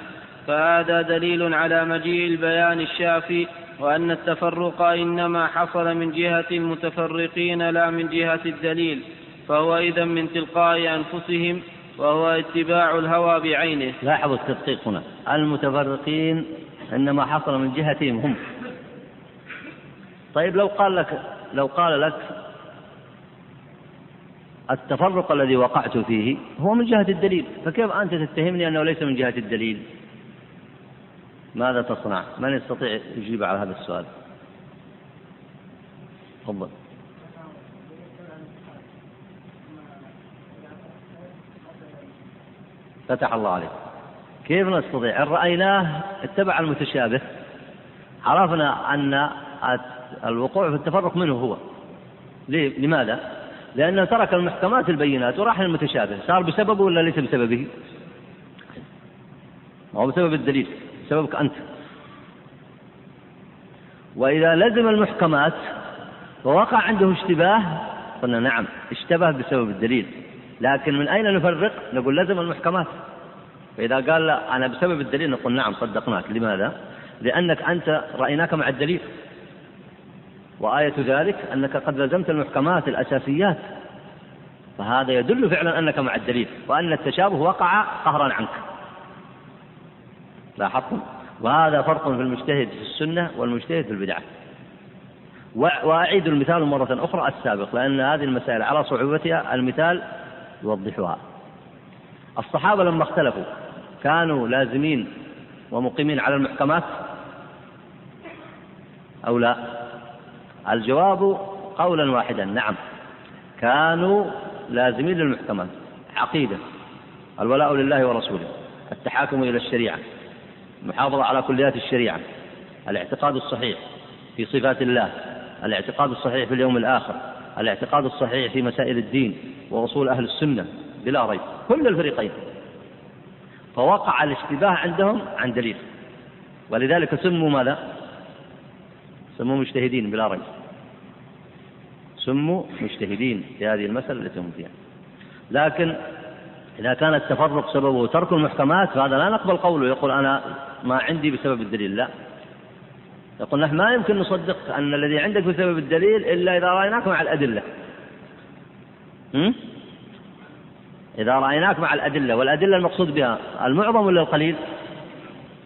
Speaker 2: فهذا دليل على مجيء البيان الشافي وأن التفرق إنما حصل من جهة المتفرقين لا من جهة الدليل فهو إذا من تلقاء أنفسهم وهو اتباع الهوى بعينه.
Speaker 1: لاحظوا التدقيق هنا. المتفرقين إنما حصل من جهتهم هم. طيب لو قال لك لو قال لك التفرق الذي وقعت فيه هو من جهة الدليل فكيف أنت تتهمني أنه ليس من جهة الدليل؟ ماذا تصنع؟ من يستطيع يجيب على هذا السؤال؟ تفضل. فتح الله عليك. كيف نستطيع؟ إن رأيناه اتبع المتشابه. عرفنا أن الوقوع في التفرق منه هو. ليه؟ لماذا؟ لأنه ترك المحكمات البينات وراح للمتشابه. صار بسببه ولا ليس بسببه؟ هو بسبب الدليل. بسببك أنت. وإذا لزم المحكمات ووقع عنده اشتباه قلنا نعم اشتبه بسبب الدليل. لكن من أين نفرق؟ نقول لزم المحكمات. فإذا قال لا أنا بسبب الدليل نقول نعم صدقناك. لماذا؟ لأنك أنت رأيناك مع الدليل. وآية ذلك أنك قد لزمت المحكمات الأساسيات. فهذا يدل فعلا أنك مع الدليل وأن التشابه وقع قهرا عنك. لاحظتم؟ وهذا فرق في المجتهد في السنة والمجتهد في البدعة. وأعيد المثال مرة أخرى السابق لأن هذه المسائل على صعوبتها المثال يوضحها. الصحابة لما اختلفوا كانوا لازمين ومقيمين على المحكمات؟ أو لا؟ الجواب قولا واحدا نعم. كانوا لازمين للمحكمات عقيدة. الولاء لله ورسوله. التحاكم إلى الشريعة. المحافظة على كليات الشريعة. الاعتقاد الصحيح في صفات الله. الاعتقاد الصحيح في اليوم الآخر. الاعتقاد الصحيح في مسائل الدين وأصول أهل السنة. بلا ريب. كل الفريقين. فوقع الاشتباه عندهم عن دليل. ولذلك سموا ماذا؟ سموا مجتهدين. بلا ريب. سموا مجتهدين في هذه المسألة التي هم فيها. لكن إذا كان التفرق سببه ترك المحكمات فهذا لا نقبل قوله. يقول أنا ما عندي بسبب الدليل لا. يقول نحن ما يمكن نصدق أن الذي عندك بسبب الدليل إلا إذا رأيناك مع الأدلة. م? إذا رأيناك مع الأدلة والأدلة المقصود بها المعظم ولا القليل؟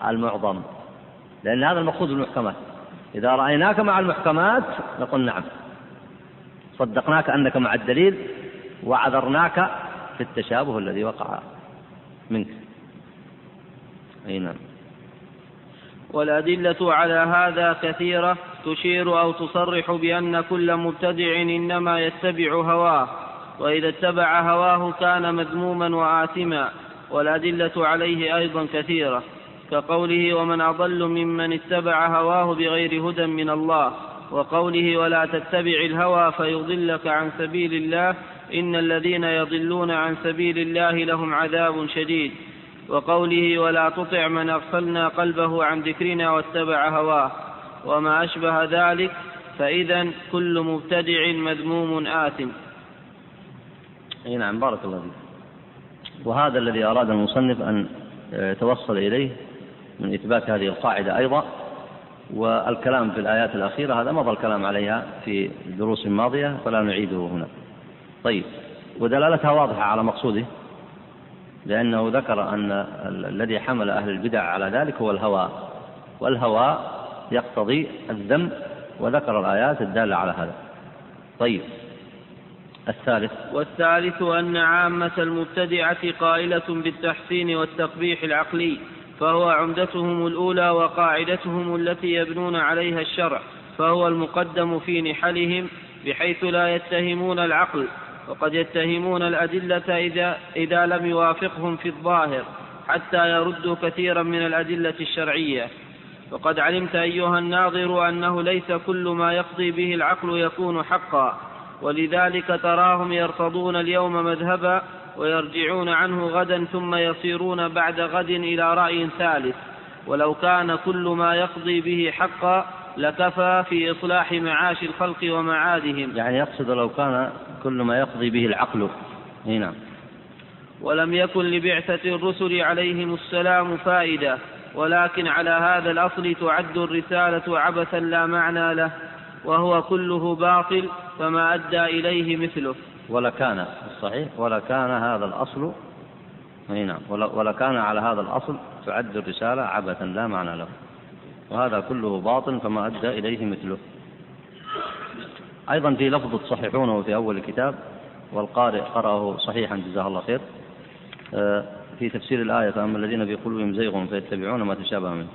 Speaker 1: المعظم. لأن هذا المقصود بالمحكمات. إذا رأيناك مع المحكمات نقول نعم. صدقناك أنك مع الدليل وعذرناك في التشابه الذي وقع منك. أي نعم.
Speaker 2: والأدلة على هذا كثيرة تشير أو تصرح بأن كل مبتدع إنما يتبع هواه وإذا اتبع هواه كان مذموما وآثما والأدلة عليه أيضا كثيرة كقوله ومن أضل ممن اتبع هواه بغير هدى من الله وقوله ولا تتبع الهوى فيضلك عن سبيل الله إن الذين يضلون عن سبيل الله لهم عذاب شديد. وقوله ولا تطع من أغفلنا قلبه عن ذكرنا واتبع هواه. وما أشبه ذلك فإذا كل مبتدع مذموم آثم.
Speaker 1: أي نعم بارك الله فيك. وهذا الذي أراد المصنف أن يتوصل إليه من إثبات هذه القاعدة أيضا. والكلام في الآيات الأخيرة هذا مضى الكلام عليها في دروس ماضية فلا نعيده هنا. طيب ودلالتها واضحة على مقصوده لأنه ذكر أن الذي حمل أهل البدع على ذلك هو الهوى والهوى يقتضي الذم وذكر الآيات الدالة على هذا. طيب الثالث.
Speaker 2: والثالث أن عامة المبتدعة قائلة بالتحسين والتقبيح العقلي فهو عمدتهم الأولى وقاعدتهم التي يبنون عليها الشرع فهو المقدم في نحلهم بحيث لا يتهمون العقل. وقد يتهمون الأدلة إذا, إذا لم يوافقهم في الظاهر حتى يردوا كثيرا من الأدلة الشرعية. وقد علمت أيها الناظر أنه ليس كل ما يقضي به العقل يكون حقا ولذلك تراهم يرتضون اليوم مذهبا ويرجعون عنه غدا ثم يصيرون بعد غد إلى رأي ثالث. ولو كان كل ما يقضي به حقا لكفى في إصلاح معاش الخلق ومعادهم.
Speaker 1: يعني يقصد لو كان كل ما يقضي به العقل. نعم.
Speaker 2: ولم يكن لبعثة الرسل عليهم السلام فائدة ولكن على هذا الأصل تعد الرسالة عبثا لا معنى له وهو كله باطل فما أدى إليه مثله.
Speaker 1: ولكان الصحيح ولكان هذا الأصل نعم ولكان على هذا الأصل تعد الرسالة عبثا لا معنى له. وهذا كله باطل فما أدى إليه مثله. أيضا في لفظ تصححونه في أول الكتاب والقارئ قرأه صحيحا جزاه الله خير. آه، في تفسير الآية فأما الذين في قلوبهم زيغ فيتبعون ما تشابه منه.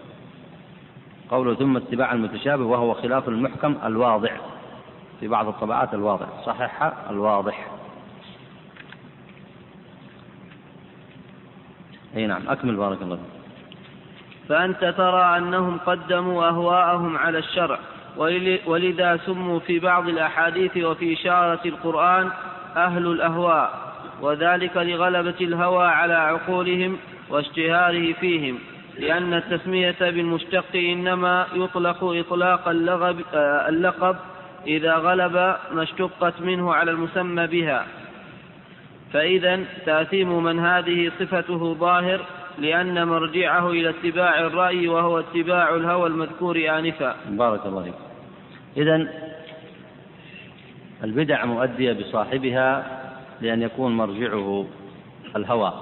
Speaker 1: قوله ثم اتباع المتشابه وهو خلاف المحكم الواضح. في بعض الطبعات الواضح. صحح الواضح. أي نعم. أكمل بارك الله فيك.
Speaker 2: فأنت ترى أنهم قدموا أهواءهم على الشرع. ولذا سموا في بعض الأحاديث وفي إشارة القرآن أهل الأهواء وذلك لغلبة الهوى على عقولهم واشتهاره فيهم لأن التسمية بالمشتق إنما يطلق إطلاق اللغب آه، اللقب إذا غلب ما اشتقت منه على المسمى بها. فإذا تأثيم من هذه صفته ظاهر لأن مرجعه إلى اتباع الرأي وهو اتباع الهوى المذكور آنفا.
Speaker 1: بارك الله فيك. إذا البدع مؤدية بصاحبها لأن يكون مرجعه الهوى.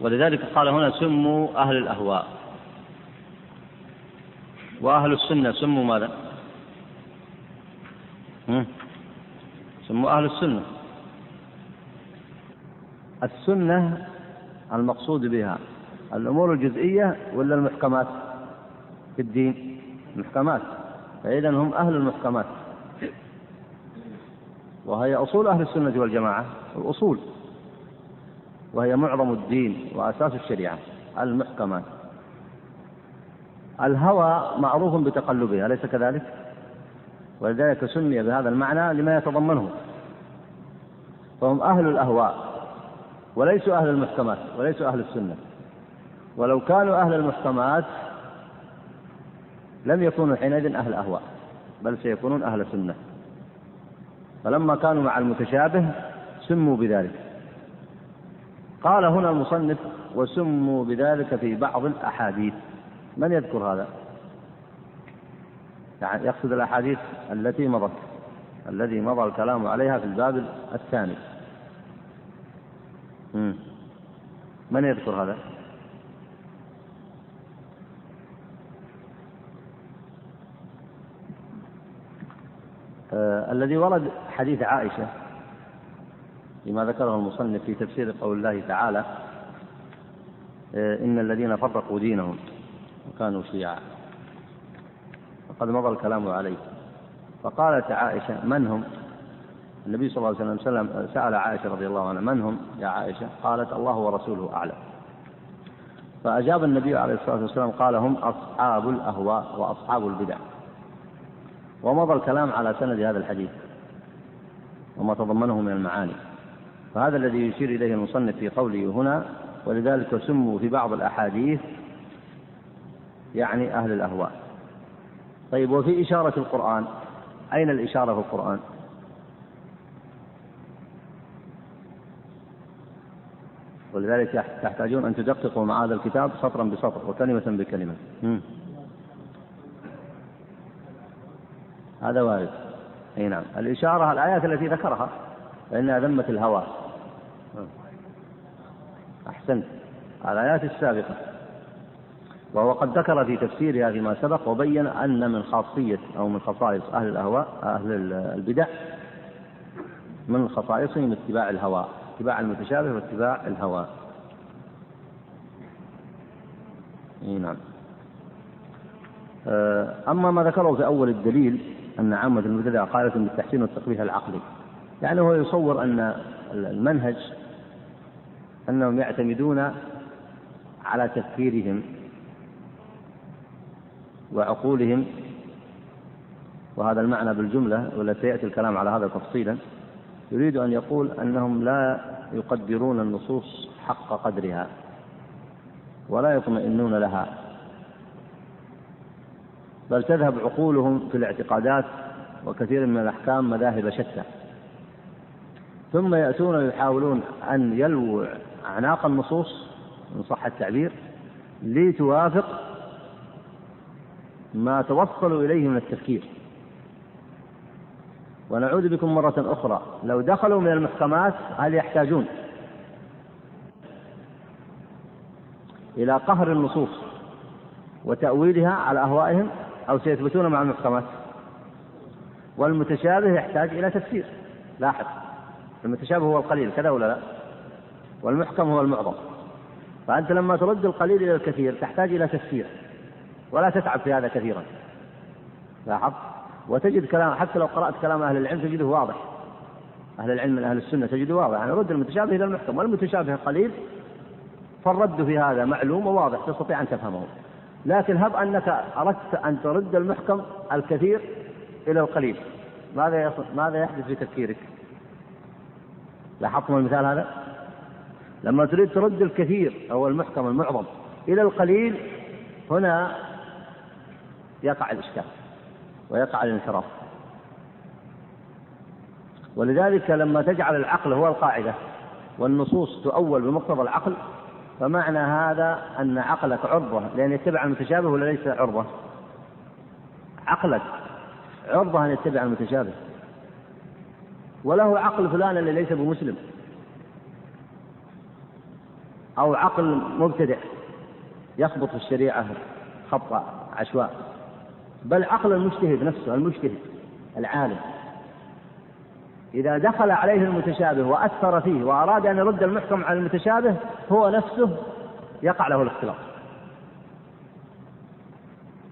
Speaker 1: ولذلك قال هنا سموا أهل الأهواء. وأهل السنة سموا ماذا؟ سموا أهل السنة. السنة المقصود بها الأمور الجزئية ولا المحكمات؟ في الدين. المحكمات. فإذا هم أهل المحكمات. وهي أصول أهل السنة والجماعة الأصول. وهي معظم الدين وأساس الشريعة المحكمات الهوى معروف بتقلبها أليس كذلك؟ ولذلك سمي بهذا المعنى لما يتضمنه. فهم أهل الأهواء. وليسوا أهل المحكمات وليسوا أهل السنة. ولو كانوا أهل المحكمات لم يكونوا حينئذ أهل أهواء بل سيكونون أهل سنة. فلما كانوا مع المتشابه سموا بذلك. قال هنا المصنف وسموا بذلك في بعض الأحاديث. من يذكر هذا؟ يعني يقصد الأحاديث التي مضت الذي مضى الكلام عليها في الباب الثاني. من يذكر هذا؟ آه الذي ورد حديث عائشة لما ذكره المصنف في تفسير قول الله تعالى آه إن الذين فرقوا دينهم وكانوا شيعا. وقد مضى الكلام عليه. فقالت عائشة من هم؟ النبي صلى الله عليه وسلم سأل عائشة رضي الله عنها من هم؟ يا عائشة. قالت الله ورسوله أعلم. فأجاب النبي عليه الصلاة والسلام قال هم أصحاب الأهواء وأصحاب البدع. ومضى الكلام على سند هذا الحديث وما تضمنه من المعاني. فهذا الذي يشير إليه المصنف في قوله هنا ولذلك سموا في بعض الأحاديث يعني أهل الأهواء. طيب وفي إشارة القرآن أين الإشارة في القرآن؟ ولذلك تحتاجون أن تدققوا مع هذا الكتاب سطرا بسطر وكلمة بكلمة. هذا وارد. أي نعم. الإشارة الآيات التي ذكرها فإنها ذمة الهوى. أحسنت الآيات السابقة. وهو قد ذكر في تفسيرها فيما سبق وبين أن من خاصية أو من خصائص أهل الأهواء أهل البدع من خصائصهم اتباع الهوى. اتباع المتشابه واتباع الهوى. إي نعم. آه، أما ما ذكره في أول الدليل أن عامة المبتدع قالت بالتحسين والتقبيح العقلي. يعني هو يصور أن المنهج أنهم يعتمدون على تفكيرهم وعقولهم وهذا المعنى بالجملة ولا سيأتي الكلام على هذا تفصيلا. يريد أن يقول أنهم لا يقدرون النصوص حق قدرها ولا يطمئنون لها. بل تذهب عقولهم في الاعتقادات وكثير من الأحكام مذاهب شتى. ثم يأتون يحاولون أن يلووا أعناق النصوص إن صح التعبير لتوافق ما توصلوا إليه من التفكير. ونعود بكم مرة أخرى. لو دخلوا من المحكمات هل يحتاجون؟ إلى قهر النصوص وتأويلها على أهوائهم أو سيثبتون مع المحكمات؟ والمتشابه يحتاج إلى تفسير. لاحظ المتشابه هو القليل كذا ولا لا؟ والمحكم هو المعظم. فأنت لما ترد القليل إلى الكثير تحتاج إلى تفسير ولا تتعب في هذا كثيرا. لاحظ؟ وتجد كلام حتى لو قرأت كلام أهل العلم تجده واضح. أهل العلم من أهل السنة تجده واضح. يعني رد المتشابه إلى المحكم والمتشابه قليل فالرد في هذا معلوم وواضح تستطيع أن تفهمه. لكن هب أنك أردت أن ترد المحكم الكثير إلى القليل. ماذا ماذا يحدث في تفكيرك؟ لاحظتم المثال هذا؟ لما تريد ترد الكثير أو المحكم المعظم إلى القليل هنا يقع الإشكال. ويقع الانحراف. ولذلك لما تجعل العقل هو القاعدة والنصوص تؤول بمقتضى العقل فمعنى هذا أن عقلك عرضة لأن يتبع المتشابه ولا ليس عرضة؟ عقلك عرضة أن يتبع المتشابه. وله عقل فلان اللي ليس بمسلم. أو عقل مبتدع يخبط في الشريعة خط عشواء. بل عقل المجتهد نفسه المجتهد العالم. إذا دخل عليه المتشابه وأثر فيه وأراد أن يرد المحكم على المتشابه هو نفسه يقع له الاختلاط.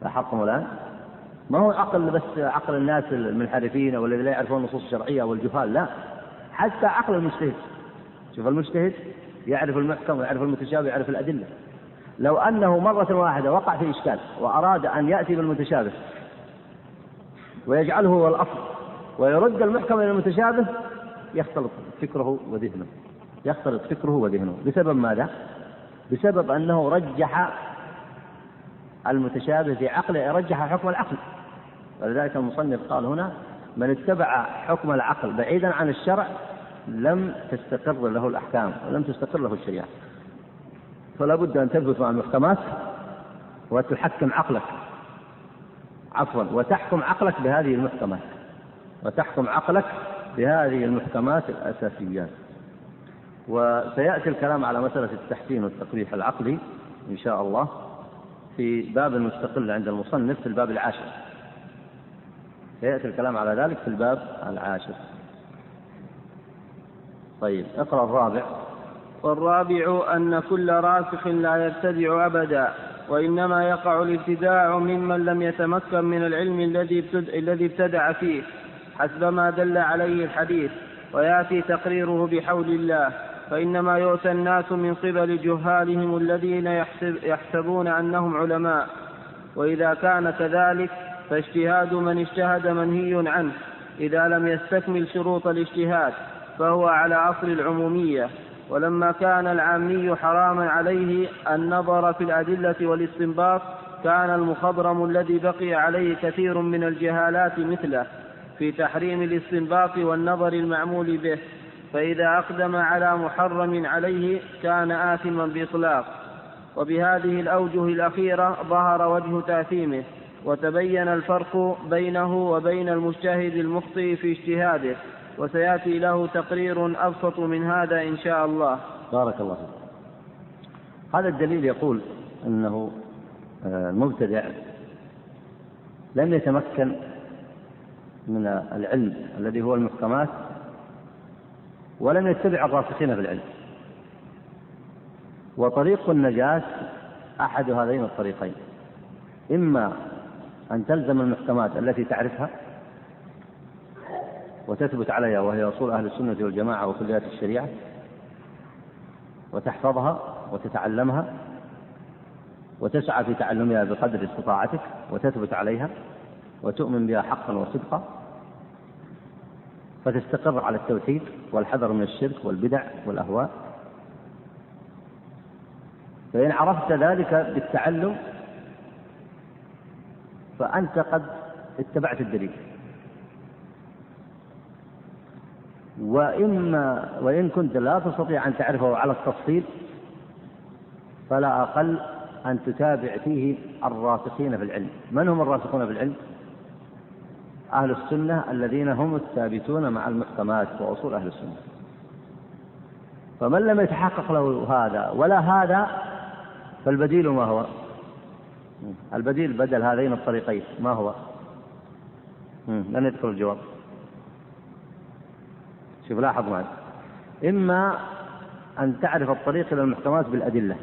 Speaker 1: لاحظتم الآن؟ ما هو عقل بس عقل الناس المنحرفين أو الذين لا يعرفون النصوص الشرعية والجهال؟ لا. حتى عقل المجتهد. شوف المجتهد يعرف المحكم ويعرف المتشابه ويعرف الأدلة. لو أنه مرة واحدة وقع في إشكال وأراد أن يأتي بالمتشابه ويجعله هو الأصل ويرد المحكم إلى المتشابه يختلط فكره وذهنه. يختلط فكره وذهنه. بسبب ماذا؟ بسبب أنه رجح المتشابه في عقله رجح حكم العقل. ولذلك المصنف قال هنا من اتبع حكم العقل بعيدا عن الشرع لم تستقر له الأحكام ولم تستقر له الشريعة. فلا بد أن تثبت مع المحكمات وتحكم عقلك. عفوا وتحكم عقلك بهذه المحكمات وتحكم عقلك بهذه المحكمات الأساسيات وسيأتي الكلام على مسألة التحسين والتقبيح العقلي إن شاء الله في باب مستقل عند المصنف في الباب العاشر. سيأتي الكلام على ذلك في الباب العاشر. طيب اقرأ الرابع.
Speaker 2: والرابع أن كل راسخ لا يبتدع أبدا وإنما يقع الابتداع ممن لم يتمكن من العلم الذي الذي ابتدع فيه. حسب ما دل عليه الحديث. ويأتي تقريره بحول الله. فإنما يؤتى الناس من قبل جهالهم الذين يحسب يحسبون أنهم علماء. وإذا كان كذلك فاجتهاد من اجتهد منهي عنه. إذا لم يستكمل شروط الاجتهاد فهو على أصل العمومية. ولما كان العامي حراما عليه النظر في الأدلة والاستنباط كان المخضرم الذي بقي عليه كثير من الجهالات مثله في تحريم الاستنباط والنظر المعمول به. فإذا أقدم على محرم عليه كان آثما بإطلاق. وبهذه الأوجه الأخيرة ظهر وجه تأثيمه وتبين الفرق بينه وبين المجتهد المخطئ في اجتهاده. وسيأتي له تقرير أبسط من هذا إن شاء الله.
Speaker 1: بارك الله فيك. هذا الدليل يقول آه، المبتدع لم يتمكن من العلم الذي هو المحكمات ولم يتبع الراسخين في العلم. وطريق النجاة أحد هذين الطريقين إما أن تلزم المحكمات التي تعرفها وتثبت عليها وهي أصول أهل السنة والجماعة وكليات الشريعة وتحفظها وتتعلمها وتسعى في تعلمها بقدر استطاعتك وتثبت عليها وتؤمن بها حقا وصدقا فتستقر على التوحيد والحذر من الشرك والبدع والأهواء. فإن عرفت ذلك بالتعلم فأنت قد اتبعت الدليل. وإما وإن كنت لا تستطيع أن تعرفه على التفصيل فلا أقل أن تتابع فيه الراسخين في العلم. من هم الراسخون في العلم؟ أهل السنة الذين هم الثابتون مع المحكمات وأصول أهل السنة. فمن لم يتحقق له هذا ولا هذا فالبديل ما هو؟ البديل بدل هذين الطريقين ما هو؟ لن يدخل الجواب. شوف لاحظ معي. إما أن تعرف الطريق إلى المحكمات بالأدلة.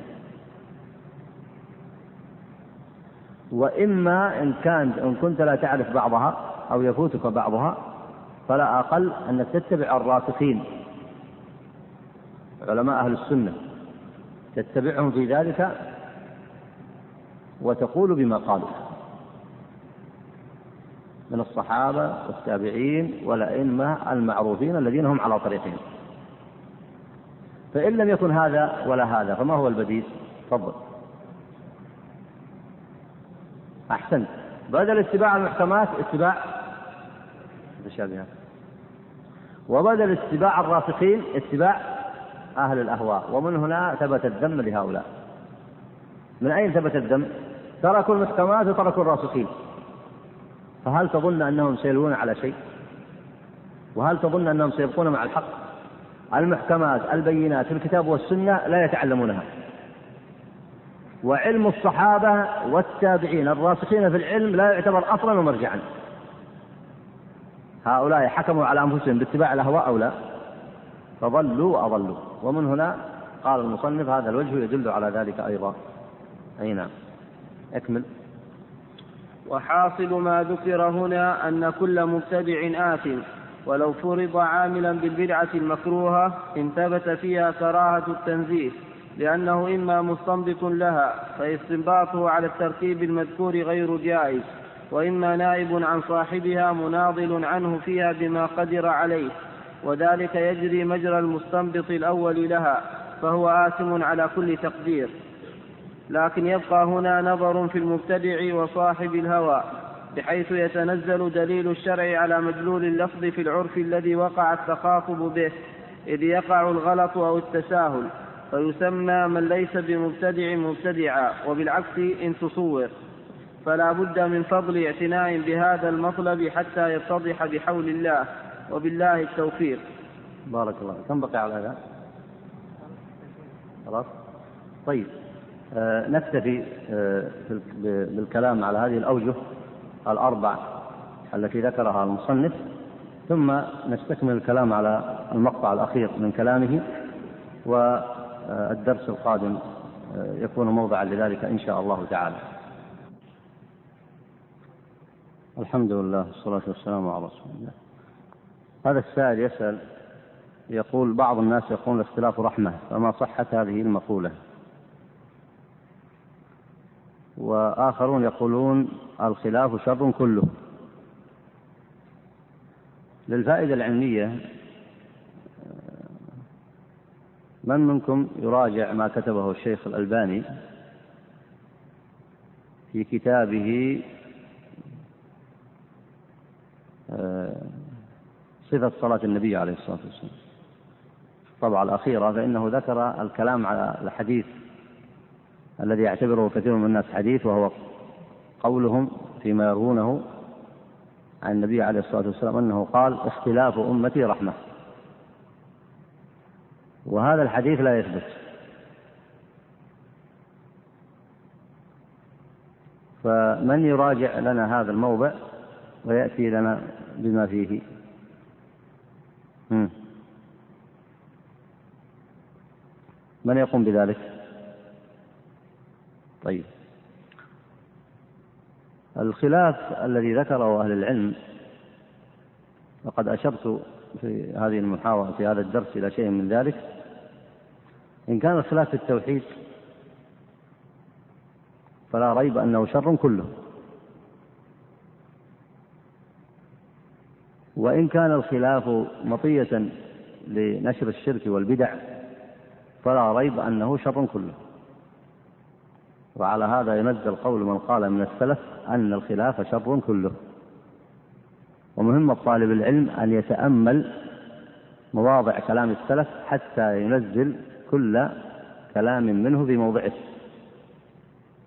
Speaker 1: وإما إن كان إن كنت لا تعرف بعضها أو يفوتك بعضها فلا أقل أنك تتبع الراسخين. علماء أهل السنة. تتبعهم في ذلك وتقول بما قالوا. من الصحابة والتابعين والأئمة المعروفين الذين هم على طريقهم. فإن لم يكن هذا ولا هذا فما هو البديل؟ تفضل. أحسنت بدل اتباع المحكمات اتباع المتشابهات وبدل اتباع الراسخين اتباع أهل الأهواء. ومن هنا ثبت الذم لهؤلاء. من أين ثبت الذم؟ تركوا المحكمات وتركوا الراسخين. فهل تظن أنهم سيلوون على شيء؟ وهل تظن أنهم سيبقون مع الحق؟ المحكمات البينات في الكتاب والسنة لا يتعلمونها. وعلم الصحابة والتابعين الراسخين في العلم لا يعتبر أصلا ومرجعا. هؤلاء حكموا على أنفسهم باتباع الأهواء أو لا؟ فضلوا وأضلوا. ومن هنا قال المصنف هذا الوجه يدل على ذلك أيضا. أي نعم. أكمل.
Speaker 2: وحاصل ما ذكر هنا أن كل مبتدع آثم ولو فرض عاملا بالبدعة المكروهة إن ثبت فيها كراهة التنزيه لأنه إما مستنبط لها فاستنباطه على الترتيب المذكور غير جائز وإما نائب عن صاحبها مناضل عنه فيها بما قدر عليه وذلك يجري مجرى المستنبط الأول لها فهو آثم على كل تقدير. لكن يبقى هنا نظر في المبتدع وصاحب الهوى بحيث يتنزل دليل الشرع على مدلول اللفظ في العرف الذي وقع التخاطب به إذ يقع الغلط أو التساهل فيسمى من ليس بمبتدع مبتدعا وبالعكس إن تصور. فلا بد من فضل اعتناء بهذا المطلب حتى يتضح بحول الله وبالله التوفيق.
Speaker 1: بارك الله كم بقي على هذا؟ خلاص. طيب. نكتفي آه بالكلام على هذه الأوجه الأربع التي ذكرها المصنف ثم نستكمل الكلام على المقطع الأخير من كلامه والدرس القادم آه، يكون موضعا لذلك إن شاء الله تعالى. الحمد لله والصلاة والسلام على رسول الله. هذا السائل يسأل يقول بعض الناس يقول الاختلاف رحمة فما صحة هذه المقولة؟ وآخرون يقولون الخلاف شر كله. للفائدة العلمية من منكم يراجع ما كتبه الشيخ الألباني في كتابه آه، صفة صلاة النبي عليه الصلاة والسلام؟ الطبعة الأخيرة فإنه ذكر الكلام على الحديث الذي يعتبره كثير من الناس حديث وهو قولهم فيما يروونه عن النبي عليه الصلاة والسلام أنه قال اختلاف أمتي رحمة. وهذا الحديث لا يثبت. فمن يراجع لنا هذا الموضع ويأتي لنا بما فيه. من يقوم بذلك؟ طيب. الخلاف الذي ذكره أهل العلم وقد أشرت في هذه المحاورة في هذا الدرس إلى شيء من ذلك إن كان الخلاف في التوحيد فلا ريب أنه شر كله. وإن كان الخلاف مطية لنشر الشرك والبدع فلا ريب أنه شر كله. وعلى هذا ينزل قول من قال من السلف أن الخلاف شر كله. ومهم طالب العلم أن يتأمل مواضع كلام السلف حتى ينزل كل كلام منه في موضعه.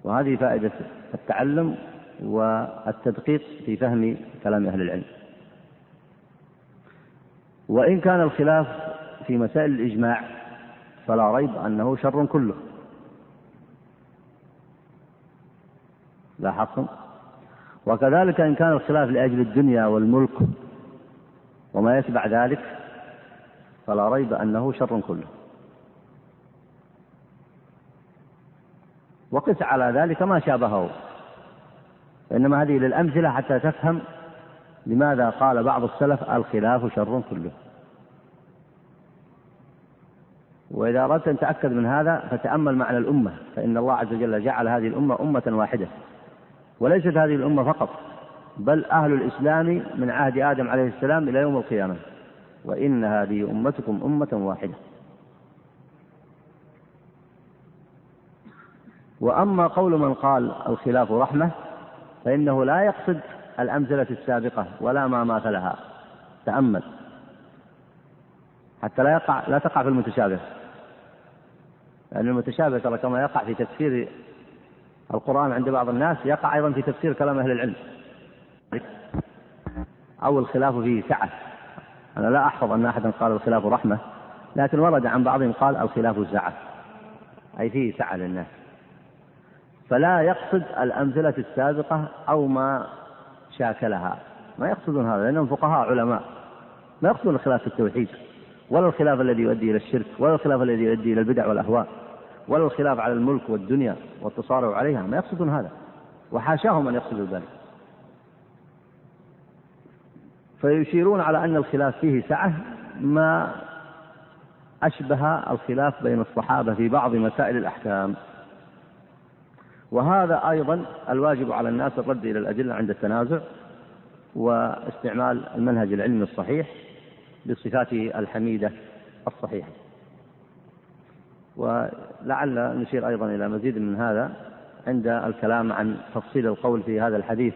Speaker 1: وهذه فائدة التعلم والتدقيق في فهم كلام أهل العلم. وإن كان الخلاف في مسائل الإجماع فلا ريب أنه شر كله. لاحظتم؟ وكذلك إن كان الخلاف لأجل الدنيا والملك وما يتبع ذلك فلا ريب أنه شر كله. وقس على ذلك ما شابهه إنما هذه للأمثلة حتى تفهم لماذا قال بعض السلف الخلاف شر كله. وإذا أردت أن تأكد من هذا فتأمل معنى الأمة فإن الله عز وجل جعل هذه الأمة أمة واحدة. وليست هذه الأمة فقط بل أهل الإسلام من عهد آدم عليه السلام إلى يوم القيامة. وإن هذه أمتكم أمة واحدة. وأما قول من قال الخلاف رحمة فإنه لا يقصد الأمثلة السابقة ولا ما ماثلها تأمل. حتى لا يقع لا تقع في المتشابه. لأن المتشابه ترى كما يقع في تفسير القرآن عند بعض الناس يقع أيضا في تفسير كلام أهل العلم. أو الخلاف فيه سعة. أنا لا أحفظ أن أحدا قال الخلاف رحمة لكن ورد عن بعضهم قال الخلاف سعة. أي فيه سعة للناس. فلا يقصد الأمثلة السابقة أو ما شاكلها. ما يقصدون هذا لأنهم فقهاء علماء. ما يقصدون الخلاف في التوحيد ولا الخلاف الذي يؤدي إلى الشرك ولا الخلاف الذي يؤدي إلى البدع والأهواء. ولا الخلاف على الملك والدنيا والتصارع عليها ما يقصدون هذا. وحاشاهم أن يقصدوا ذلك. فيشيرون على أن الخلاف فيه سعة ما أشبه الخلاف بين الصحابة في بعض مسائل الأحكام. وهذا أيضا الواجب على الناس الرد إلى الأدلة عند التنازع واستعمال المنهج العلمي الصحيح بصفاته الحميدة الصحيحة. ولعل نشير أيضا إلى مزيد من هذا عند الكلام عن تفصيل القول في هذا الحديث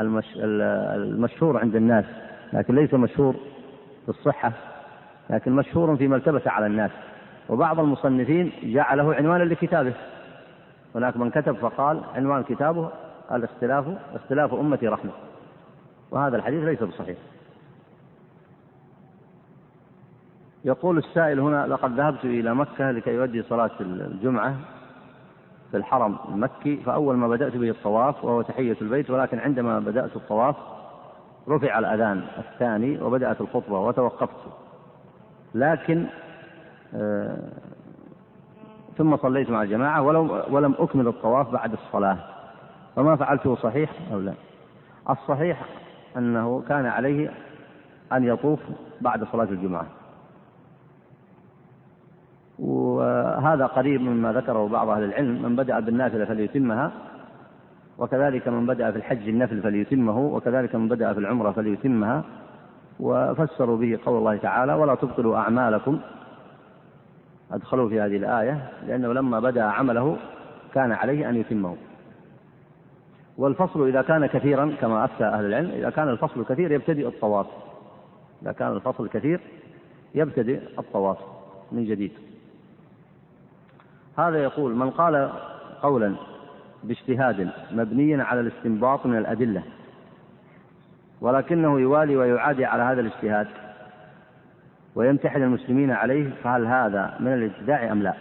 Speaker 1: المشهور عند الناس لكن ليس مشهور في الصحة لكن مشهور فيما التبس على الناس. وبعض المصنفين جعله عنوانا لكتابه. هناك من كتب فقال عنوان كتابه الاختلاف اختلاف أمتي رحمة. وهذا الحديث ليس بصحيح. يقول السائل هنا لقد ذهبت إلى مكة لكي يؤدي صلاة الجمعة في الحرم المكي فأول ما بدأت به الطواف وهو تحية البيت ولكن عندما بدأت الطواف رفع الأذان الثاني وبدأت الخطبة وتوقفت. لكن آه ثم صليت مع الجماعة ولم, ولم أكمل الطواف بعد الصلاة. فما فعلته صحيح أو لا؟ الصحيح أنه كان عليه أن يطوف بعد صلاة الجمعة. وهذا قريب مما ذكره بعض أهل العلم من بدأ بالنافلة فليتمها وكذلك من بدأ في الحج النفل فليتمه وكذلك من بدأ في العمرة فليتمها وفسروا به قول الله تعالى ولا تبطلوا أعمالكم. أدخلوا في هذه الآية لأنه لما بدأ عمله كان عليه أن يتمه. والفصل إذا كان كثيرا كما أفتى أهل العلم إذا كان الفصل كثير يبتدئ الطواف. إذا كان الفصل كثير يبتدئ الطواف من جديد. هذا يقول من قال قولا باجتهاد مبنيا على الاستنباط من الأدلة ولكنه يوالي ويعادي على هذا الاجتهاد ويمتحن المسلمين عليه فهل هذا من الابتداع أم لا؟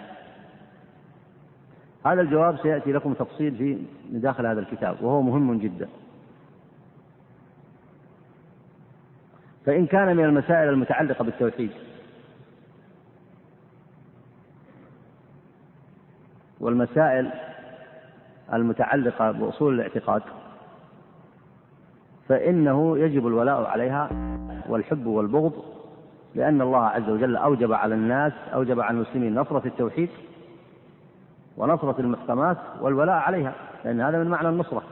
Speaker 1: هذا الجواب سيأتي لكم تفصيل في داخل هذا الكتاب وهو مهم جدا. فإن كان من المسائل المتعلقة بالتوحيد والمسائل المتعلقة بأصول الاعتقاد فإنه يجب الولاء عليها والحب والبغض لأن الله عز وجل أوجب على الناس أوجب على المسلمين نصرة التوحيد ونصرة المحكمات والولاء عليها لأن هذا من معنى النصرة.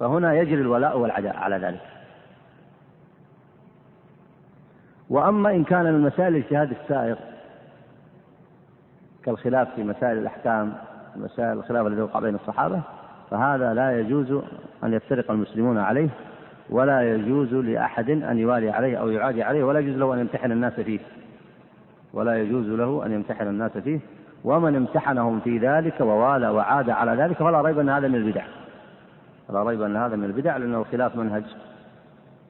Speaker 1: فهنا يجري الولاء والعداء على ذلك. وأما إن كان من مسائل الاجتهاد السائغ كالخلاف في مسائل الأحكام مسائل الخلاف الذي وقع بين الصحابة فهذا لا يجوز أن يفترق المسلمون عليه ولا يجوز لأحد أن يوالي عليه أو يعادي عليه ولا يجوز له أن يمتحن الناس فيه. ولا يجوز له أن يمتحن الناس فيه. ومن امتحنهم في ذلك ووالى وعاد على ذلك فلا ريب أن هذا من البدع. لا ريب أن هذا من البدع لأنه خلاف منهج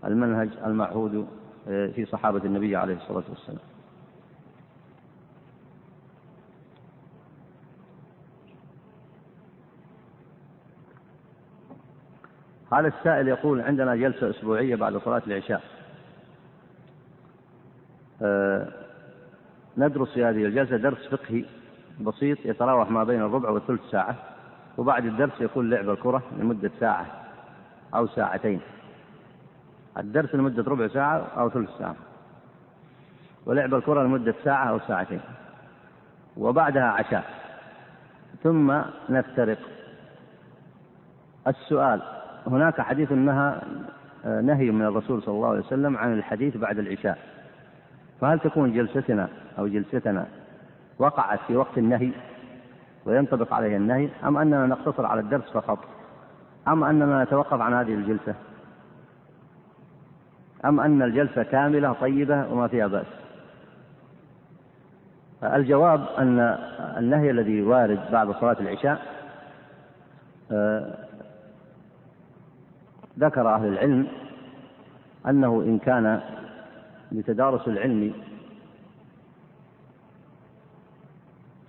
Speaker 1: المنهج المعهود في صحابة النبي عليه الصلاة والسلام. هذا السائل يقول عندنا جلسة أسبوعية بعد صلاة العشاء. أه ندرس في هذه الجلسة درس فقهي بسيط يتراوح ما بين الربع والثلث ساعة وبعد الدرس يكون لعب الكرة لمدة ساعة أو ساعتين. الدرس لمدة ربع ساعة أو ثلث ساعة. ولعب الكرة لمدة ساعة أو ساعتين. وبعدها عشاء. ثم نفترق. السؤال هناك حديث نهى نهي من الرسول صلى الله عليه وسلم عن الحديث بعد العشاء. فهل تكون جلستنا أو جلستنا وقعت في وقت النهي وينطبق عليها النهي أم أننا نقتصر على الدرس فقط؟ أم أننا نتوقف عن هذه الجلسة؟ أم أن الجلسة كاملة طيبة وما فيها بأس؟ الجواب أن النهي الذي وارد بعد صلاة العشاء آه، ذكر أهل العلم أنه إن كان لتدارس العلم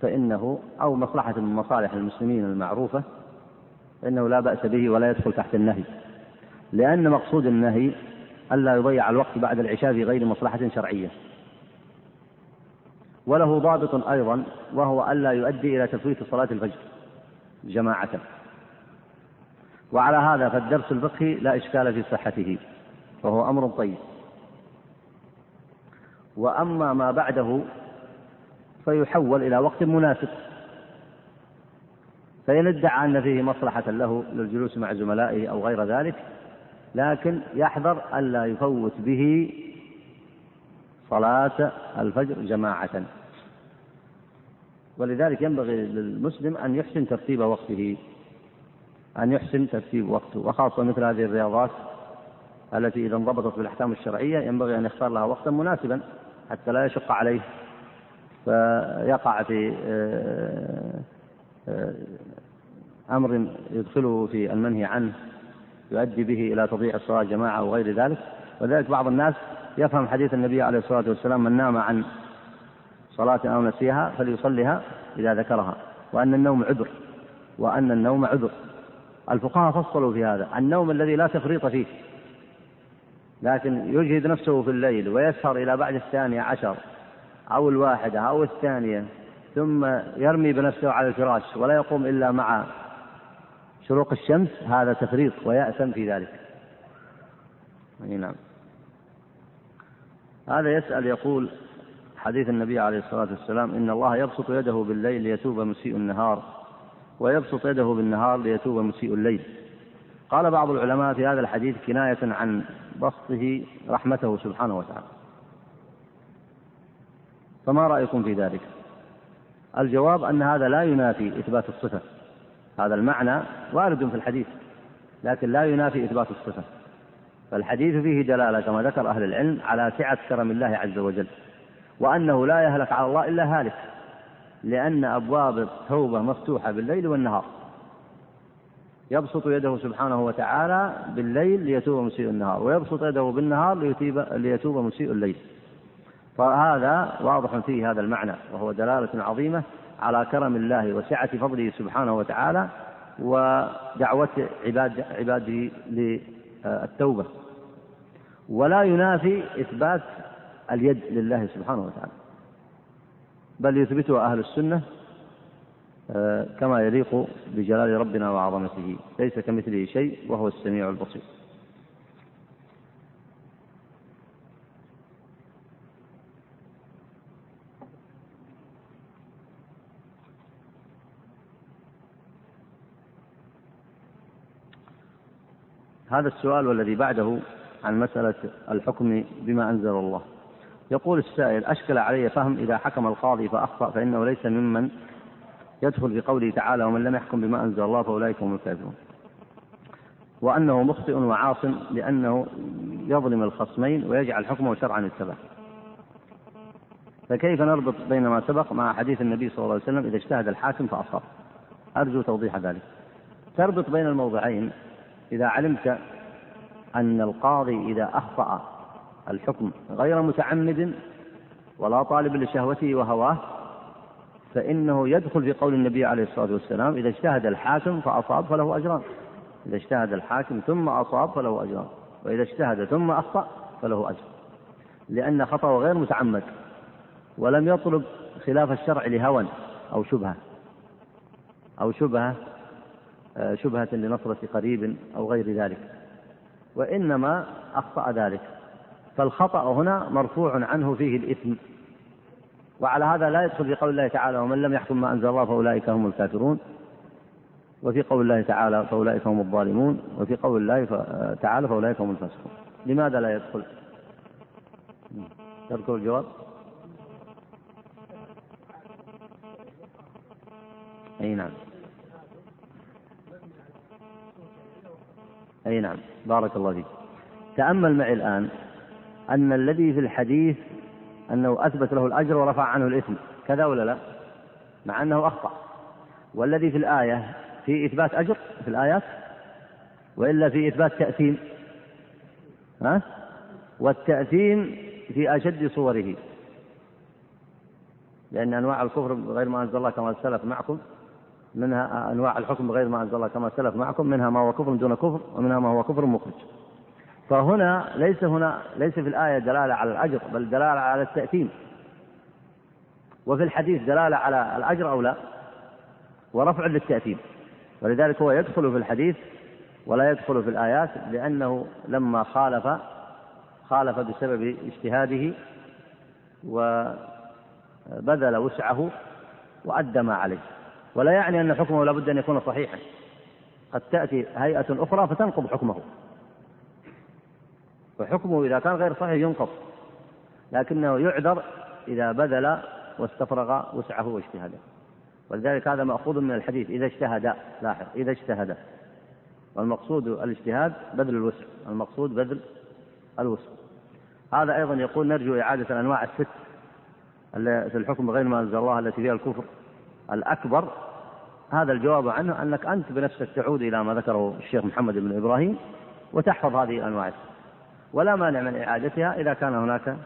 Speaker 1: فإنه أو مصلحة من مصالح المسلمين المعروفة فإنه لا بأس به ولا يدخل تحت النهي. لأن مقصود النهي ألا يضيع الوقت بعد العشاء في غير مصلحة شرعية. وله ضابط أيضا وهو ألا يؤدي إلى تفويت صلاة الفجر جماعة. وعلى هذا فالدرس الفقهي لا إشكال في صحته وهو أمر طيب. وأما ما بعده فيحول إلى وقت مناسب. فإن ادعى أن فيه مصلحة له للجلوس مع زملائه أو غير ذلك لكن يحذر ألا يفوت به صلاة الفجر جماعة. ولذلك ينبغي للمسلم أن يحسن ترتيب وقته. أن يحسن ترتيب وقته وخاصة مثل هذه الرياضات التي إذا انضبطت بالأحكام الشرعية ينبغي أن يختار لها وقتا مناسبا حتى لا يشق عليه فيقع في آه، آه، أمر يدخله في المنهي عنه يؤدي به إلى تضييع الصلاة جماعة أو غير ذلك. ولذلك بعض الناس يفهم حديث النبي عليه الصلاة والسلام من نام عن صلاة أو نسيها فليصليها إذا ذكرها وأن النوم عذر وأن النوم عذر. الفقهاء فصلوا في هذا. النوم الذي لا تفريط فيه. لكن يجهد نفسه في الليل ويسهر إلى بعد الثانية عشر أو الواحدة أو الثانية ثم يرمي بنفسه على الفراش ولا يقوم إلا مع شروق الشمس هذا تفريط ويأثم في ذلك. أي نعم. هذا يسأل يقول حديث النبي عليه الصلاة والسلام إن الله يبسط يده بالليل ليتوب مسيء النهار. ويبسط يده بالنهار ليتوب مسيء الليل. قال بعض العلماء في هذا الحديث كناية عن بسطه رحمته سبحانه وتعالى. فما رأيكم في ذلك؟ الجواب أن هذا لا ينافي إثبات الصفة. هذا المعنى وارد في الحديث لكن لا ينافي إثبات الصفة. فالحديث فيه دلالة كما ذكر أهل العلم على سعة كرم الله عز وجل وأنه لا يهلك على الله إلا هالك. لأن أبواب التوبة مفتوحة بالليل والنهار. يبسط يده سبحانه وتعالى بالليل ليتوب مسيء النهار ويبسط يده بالنهار ليتوب, ليتوب مسيء الليل. فهذا واضح فيه هذا المعنى وهو دلالة عظيمة على كرم الله وسعة فضله سبحانه وتعالى ودعوة عباد عباده للتوبة. ولا ينافي إثبات اليد لله سبحانه وتعالى. بل يثبتها أهل السنة آه، كما يليق بجلال ربنا وعظمته. ليس كمثله شيء وهو السميع البصير. هذا السؤال والذي بعده عن مسألة الحكم بما أنزل الله. يقول السائل أشكل علي فهم إذا حكم القاضي فأخطأ فإنه ليس ممن يدخل في قوله تعالى ومن لم يحكم بما أنزل الله فأولئك هم الكافرون وأنه مخطئ وعاص لأنه يظلم الخصمين ويجعل حكمه شرعا يتبع فكيف نربط بين ما سبق مع حديث النبي صلى الله عليه وسلم؟ إذا اجتهد الحاكم فأصاب أرجو توضيح ذلك. تربط بين الموضعين. إذا علمت أن القاضي إذا أخطأ الحكم غير متعمد ولا طالب لشهوته وهواه فإنه يدخل في قول النبي عليه الصلاة والسلام إذا اجتهد الحاكم فأصاب فله أجران. إذا اجتهد الحاكم ثم أصاب فله أجر وإذا اجتهد ثم أخطأ فله أجر. لأن خطأه غير متعمد ولم يطلب خلاف الشرع لهوى أو شبهة أو شبهة آه، شبهة لنصرة قريب أو غير ذلك وإنما أخطأ ذلك. فالخطأ هنا مرفوع عنه فيه الإثم. وعلى هذا لا يدخل في قول الله تعالى ومن لم يحكم ما أنزل الله فأولئك هم الكافرون. وفي قول الله تعالى فأولئك هم الظالمون. وفي قول الله تعالى فأولئك هم الفاسقون. لماذا لا يدخل؟ تذكر الجواب؟ أي نعم. أي نعم. بارك الله فيك. تأمل معي الآن. أن الذي في الحديث أنه أثبت له الأجر ورفع عنه الإثم. كذا ولا لا؟ مع أنه أخطأ. والذي في الآية في إثبات أجر؟ في الآيات؟ وإلا في إثبات تأثيم؟ ها؟ والتأثيم في أشد صوره. لأن أنواع الكفر بغير ما أنزل الله كما سلف معكم منها أنواع الحكم بغير ما أنزل الله كما سلف معكم منها ما هو كفر دون كفر ومنها ما هو كفر مخرج. فهنا ليس هنا ليس في الآية دلالة على الأجر بل دلالة على التأثيم. وفي الحديث دلالة على الأجر أو لا؟ ورفع للتأثيم. ولذلك هو يدخل في الحديث ولا يدخل في الآيات لأنه لما خالف خالف بسبب اجتهاده وبذل وسعه وأدى ما عليه. ولا يعني أن حكمه لابد أن يكون صحيحا. قد تأتي هيئة أخرى فتنقض حكمه. فحكمه إذا كان غير صحيح ينقض لكنه يعذر إذا بذل واستفرغ وسعه واجتهاده. ولذلك هذا مأخوذ من الحديث إذا اجتهد لاحظ إذا اجتهد. والمقصود الاجتهاد بذل الوسع المقصود بذل الوسع. هذا أيضا يقول نرجو إعادة الأنواع الست في الحكم بغير ما أنزل الله التي فيها الكفر الأكبر. هذا الجواب عنه أنك أنت بنفسك تعود إلى ما ذكره الشيخ محمد بن إبراهيم وتحفظ هذه الأنواع ولا مانع من إعادتها إذا كان هناك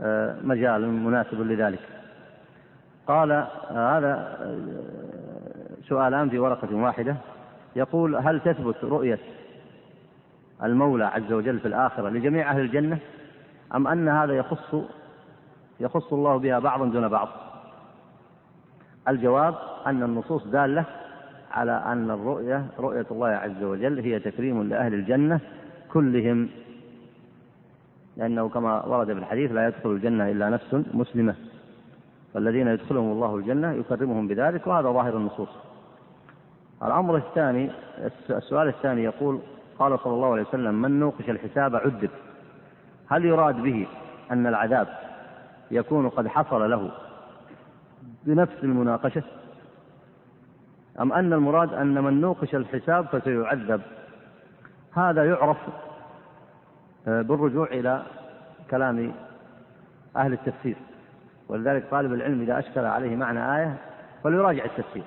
Speaker 1: آه، مجال مناسب لذلك. قال آه، هذا آه، سؤالان في ورقة واحدة. يقول هل تثبت رؤية المولى عز وجل في الآخرة لجميع أهل الجنة؟ أم أن هذا يخص يخص الله بها بعضا دون بعض؟ الجواب أن النصوص دالة على أن الرؤية رؤية الله عز وجل هي تكريم لأهل الجنة كلهم. لأنه كما ورد في الحديث لا يدخل الجنة إلا نفس مسلمة. فالذين يدخلهم الله الجنة يكرمهم بذلك وهذا ظاهر النصوص. الأمر الثاني السؤال الثاني يقول قال صلى الله عليه وسلم من نوقش الحساب عذب. هل يراد به أن العذاب يكون قد حصل له بنفس المناقشة؟ أم أن المراد أن من نوقش الحساب فسيعذب؟ هذا يعرف بالرجوع إلى كلام أهل التفسير. ولذلك طالب العلم إذا أشكل عليه معنى آية فليراجع التفسير.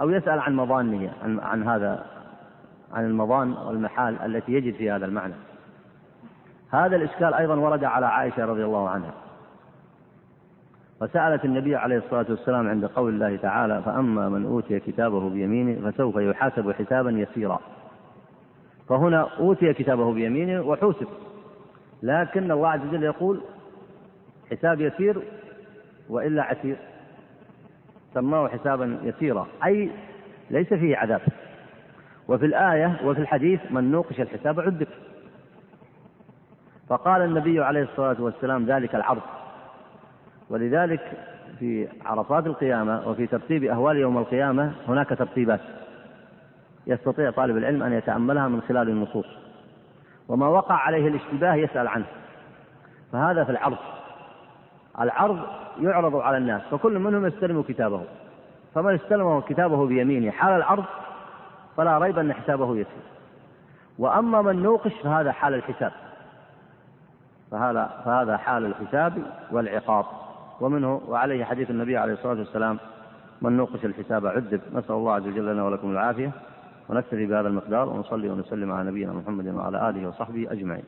Speaker 1: أو يسأل عن مظانه عن, عن هذا عن المظان والمحال التي يجد في هذا المعنى. هذا الإشكال أيضا ورد على عائشة رضي الله عنها. وسألت النبي عليه الصلاة والسلام عند قول الله تعالى فأما من أوتي كتابه بيمينه فسوف يحاسب حسابا يسيرا. فهنا أوتي كتابه بيمينه وحوسب. لكن الله عز وجل يقول حساب يسير وإلا عسير. سماه حسابا يسيرا أي ليس فيه عذاب. وفي الآية وفي الحديث من نوقش الحساب عذب. فقال النبي عليه الصلاة والسلام ذلك العرض. ولذلك في عرفات القيامة وفي ترتيب أهوال يوم القيامة هناك ترتيبات. يستطيع طالب العلم أن يتأملها من خلال النصوص. وما وقع عليه الاشتباه يسأل عنه. فهذا في العرض. العرض يعرض على الناس فكل منهم يستلم كتابه. فمن استلم كتابه بيمينه حال العرض فلا ريب أن حسابه يسير. وأما من نوقش فهذا حال الحساب. فهذا فهذا حال الحساب والعقاب. ومنه وعليه حديث النبي عليه الصلاة والسلام من نوقش الحساب عذب نسأل الله عز وجل لنا ولكم العافية. ونكتفي بهذا المقدار ونصلي ونسلم على نبينا محمد وعلى آله وصحبه أجمعين.